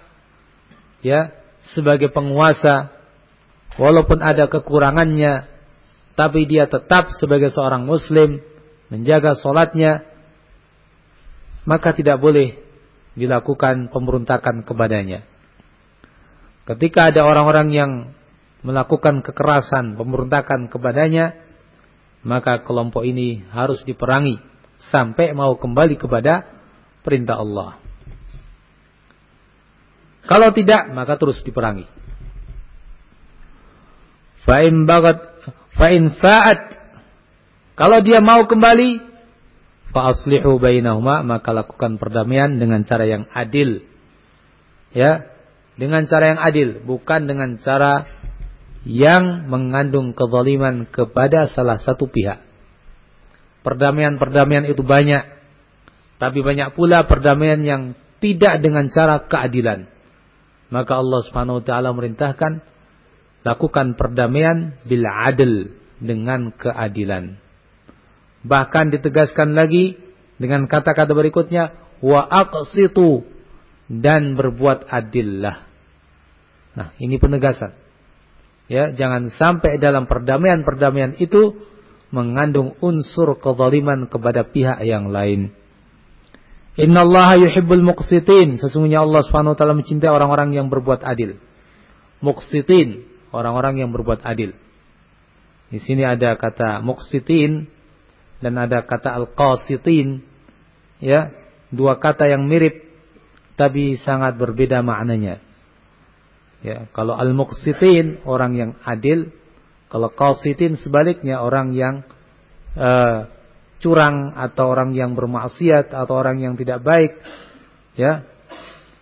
ya sebagai penguasa walaupun ada kekurangannya tapi dia tetap sebagai seorang muslim menjaga solatnya maka tidak boleh dilakukan pemberontakan kepadanya. Ketika ada orang-orang yang melakukan kekerasan, pemberontakan kepadanya, maka kelompok ini harus diperangi sampai mau kembali kepada perintah Allah. Kalau tidak, maka terus diperangi. Fa'in bagat, fa'in fa'at. Kalau dia mau kembali, Fa'aslihu bainahuma maka lakukan perdamaian dengan cara yang adil. Ya, dengan cara yang adil, bukan dengan cara yang mengandung kezaliman kepada salah satu pihak. Perdamaian-perdamaian itu banyak, tapi banyak pula perdamaian yang tidak dengan cara keadilan. Maka Allah Subhanahu wa taala merintahkan lakukan perdamaian bil adil dengan keadilan. Bahkan ditegaskan lagi dengan kata-kata berikutnya wa aqsitu dan berbuat adillah. Nah, ini penegasan. Ya, jangan sampai dalam perdamaian-perdamaian itu mengandung unsur kezaliman kepada pihak yang lain. Innallaha yuhibbul muqsitin. Sesungguhnya Allah Subhanahu wa taala mencintai orang-orang yang berbuat adil. Muqsitin, orang-orang yang berbuat adil. Di sini ada kata muqsitin dan ada kata al-qasitin ya dua kata yang mirip tapi sangat berbeda maknanya. Ya kalau al-muqsitin orang yang adil kalau qasitin sebaliknya orang yang uh, curang atau orang yang bermaksiat atau orang yang tidak baik ya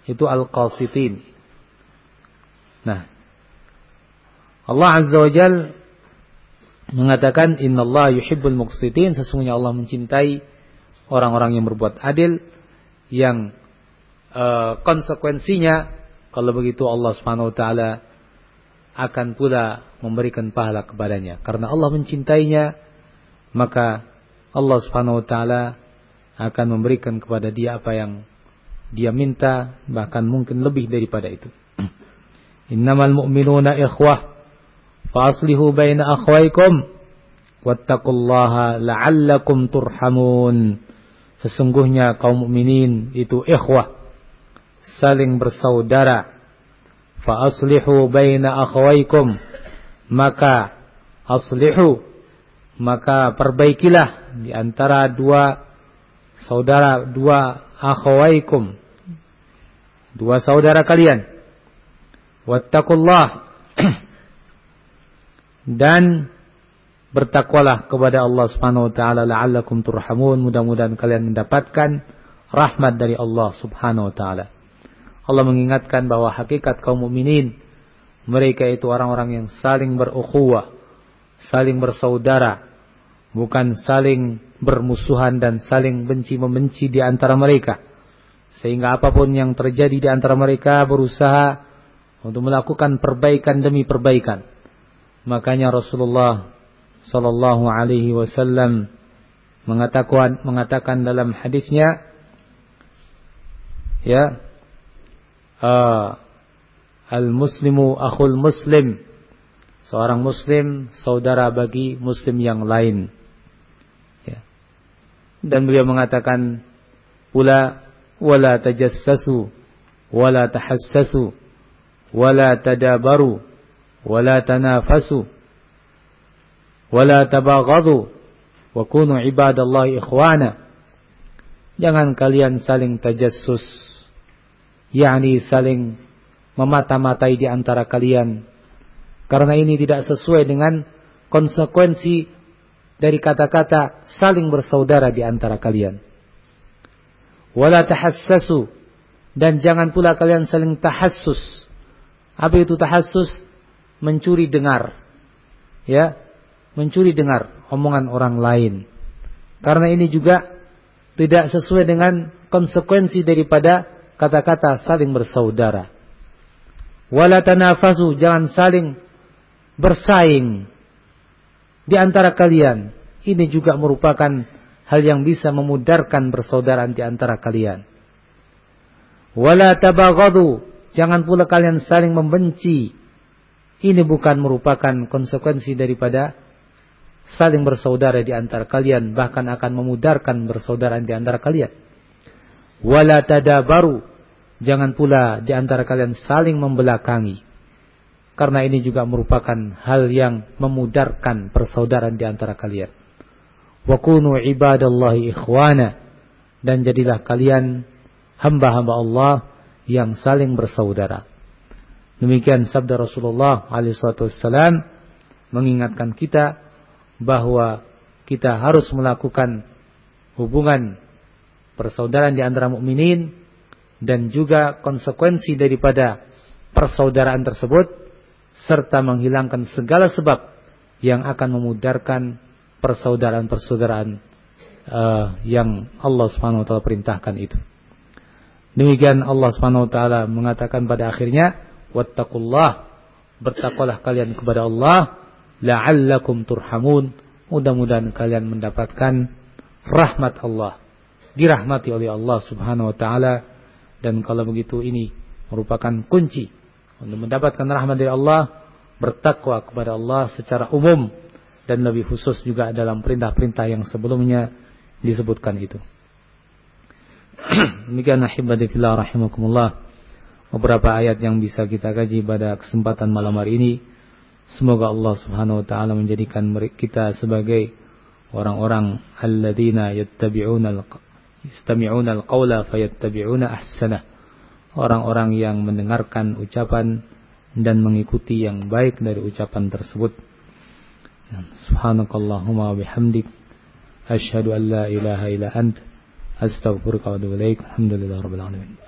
itu al-qasitin. Nah Allah azza wajal mengatakan innallaha yuhibbul muqsitin sesungguhnya Allah mencintai orang-orang yang berbuat adil yang uh, konsekuensinya kalau begitu Allah Subhanahu wa taala akan pula memberikan pahala kepadanya. Karena Allah mencintainya maka Allah Subhanahu wa taala akan memberikan kepada dia apa yang dia minta bahkan mungkin lebih daripada itu. Innamal mu'minuna ikhwah Faslihu baina akhwaikum wattaqullaha la'allakum turhamun. Sesungguhnya kaum mukminin itu ikhwah, saling bersaudara. Fa aslihu baina akhwaikum. Maka aslihu maka perbaikilah di antara dua saudara dua akhwaikum dua saudara kalian wattaqullah dan bertakwalah kepada Allah Subhanahu wa taala la'allakum turhamun mudah-mudahan kalian mendapatkan rahmat dari Allah Subhanahu wa taala. Allah mengingatkan bahwa hakikat kaum mukminin mereka itu orang-orang yang saling berukhuwah, saling bersaudara, bukan saling bermusuhan dan saling benci-membenci di antara mereka. Sehingga apa pun yang terjadi di antara mereka berusaha untuk melakukan perbaikan demi perbaikan Makanya Rasulullah sallallahu alaihi wasallam mengatakan mengatakan dalam hadisnya ya uh, al-muslimu akhul muslim. Seorang muslim saudara bagi muslim yang lain. Ya. dan beliau mengatakan pula wala tajassasu wala tahassasu wala tadabaru ولا تنافسوا ولا تباغضوا وكونوا عباد الله إخوانا Jangan kalian saling tajassus, yakni saling memata-matai di antara kalian. Karena ini tidak sesuai dengan konsekuensi dari kata-kata saling bersaudara di antara kalian. Wala tahassasu dan jangan pula kalian saling tahassus. Apa itu tahassus? Mencuri dengar. Ya, mencuri dengar omongan orang lain. Karena ini juga tidak sesuai dengan konsekuensi daripada kata-kata saling bersaudara. Wala tanafasu, jangan saling bersaing di antara kalian. Ini juga merupakan hal yang bisa memudarkan persaudaraan di antara kalian. Wala tabaghadu, jangan pula kalian saling membenci ini bukan merupakan konsekuensi daripada saling bersaudara di antara kalian, bahkan akan memudarkan bersaudaraan di antara kalian. Wala tadabaru, jangan pula di antara kalian saling membelakangi. Karena ini juga merupakan hal yang memudarkan persaudaraan di antara kalian. Wa kunu ibadallahi ikhwana dan jadilah kalian hamba-hamba Allah yang saling bersaudara. Demikian sabda Rasulullah alaihissalam mengingatkan kita bahwa kita harus melakukan hubungan persaudaraan di antara mukminin dan juga konsekuensi daripada persaudaraan tersebut serta menghilangkan segala sebab yang akan memudarkan persaudaraan-persaudaraan uh, yang Allah Subhanahu wa taala perintahkan itu. Demikian Allah Subhanahu wa taala mengatakan pada akhirnya wattaqullah. Bertakwalah kalian kepada Allah. La'allakum turhamun. Mudah-mudahan kalian mendapatkan rahmat Allah. Dirahmati oleh Allah Subhanahu wa taala. Dan kalau begitu ini merupakan kunci untuk mendapatkan rahmat dari Allah bertakwa kepada Allah secara umum dan lebih khusus juga dalam perintah-perintah yang sebelumnya disebutkan itu. Demikian fillah rahimakumullah beberapa ayat yang bisa kita kaji pada kesempatan malam hari ini. Semoga Allah Subhanahu wa taala menjadikan kita sebagai orang-orang alladzina yattabi'una yastami'una al-qawla fayattabi'una ahsanah orang-orang yang mendengarkan ucapan dan mengikuti yang baik dari ucapan tersebut. Subhanakallahumma bihamdik. Asyhadu an la ilaha illa ant. Astaghfiruka wa atubu ilaik. Alhamdulillah rabbil alamin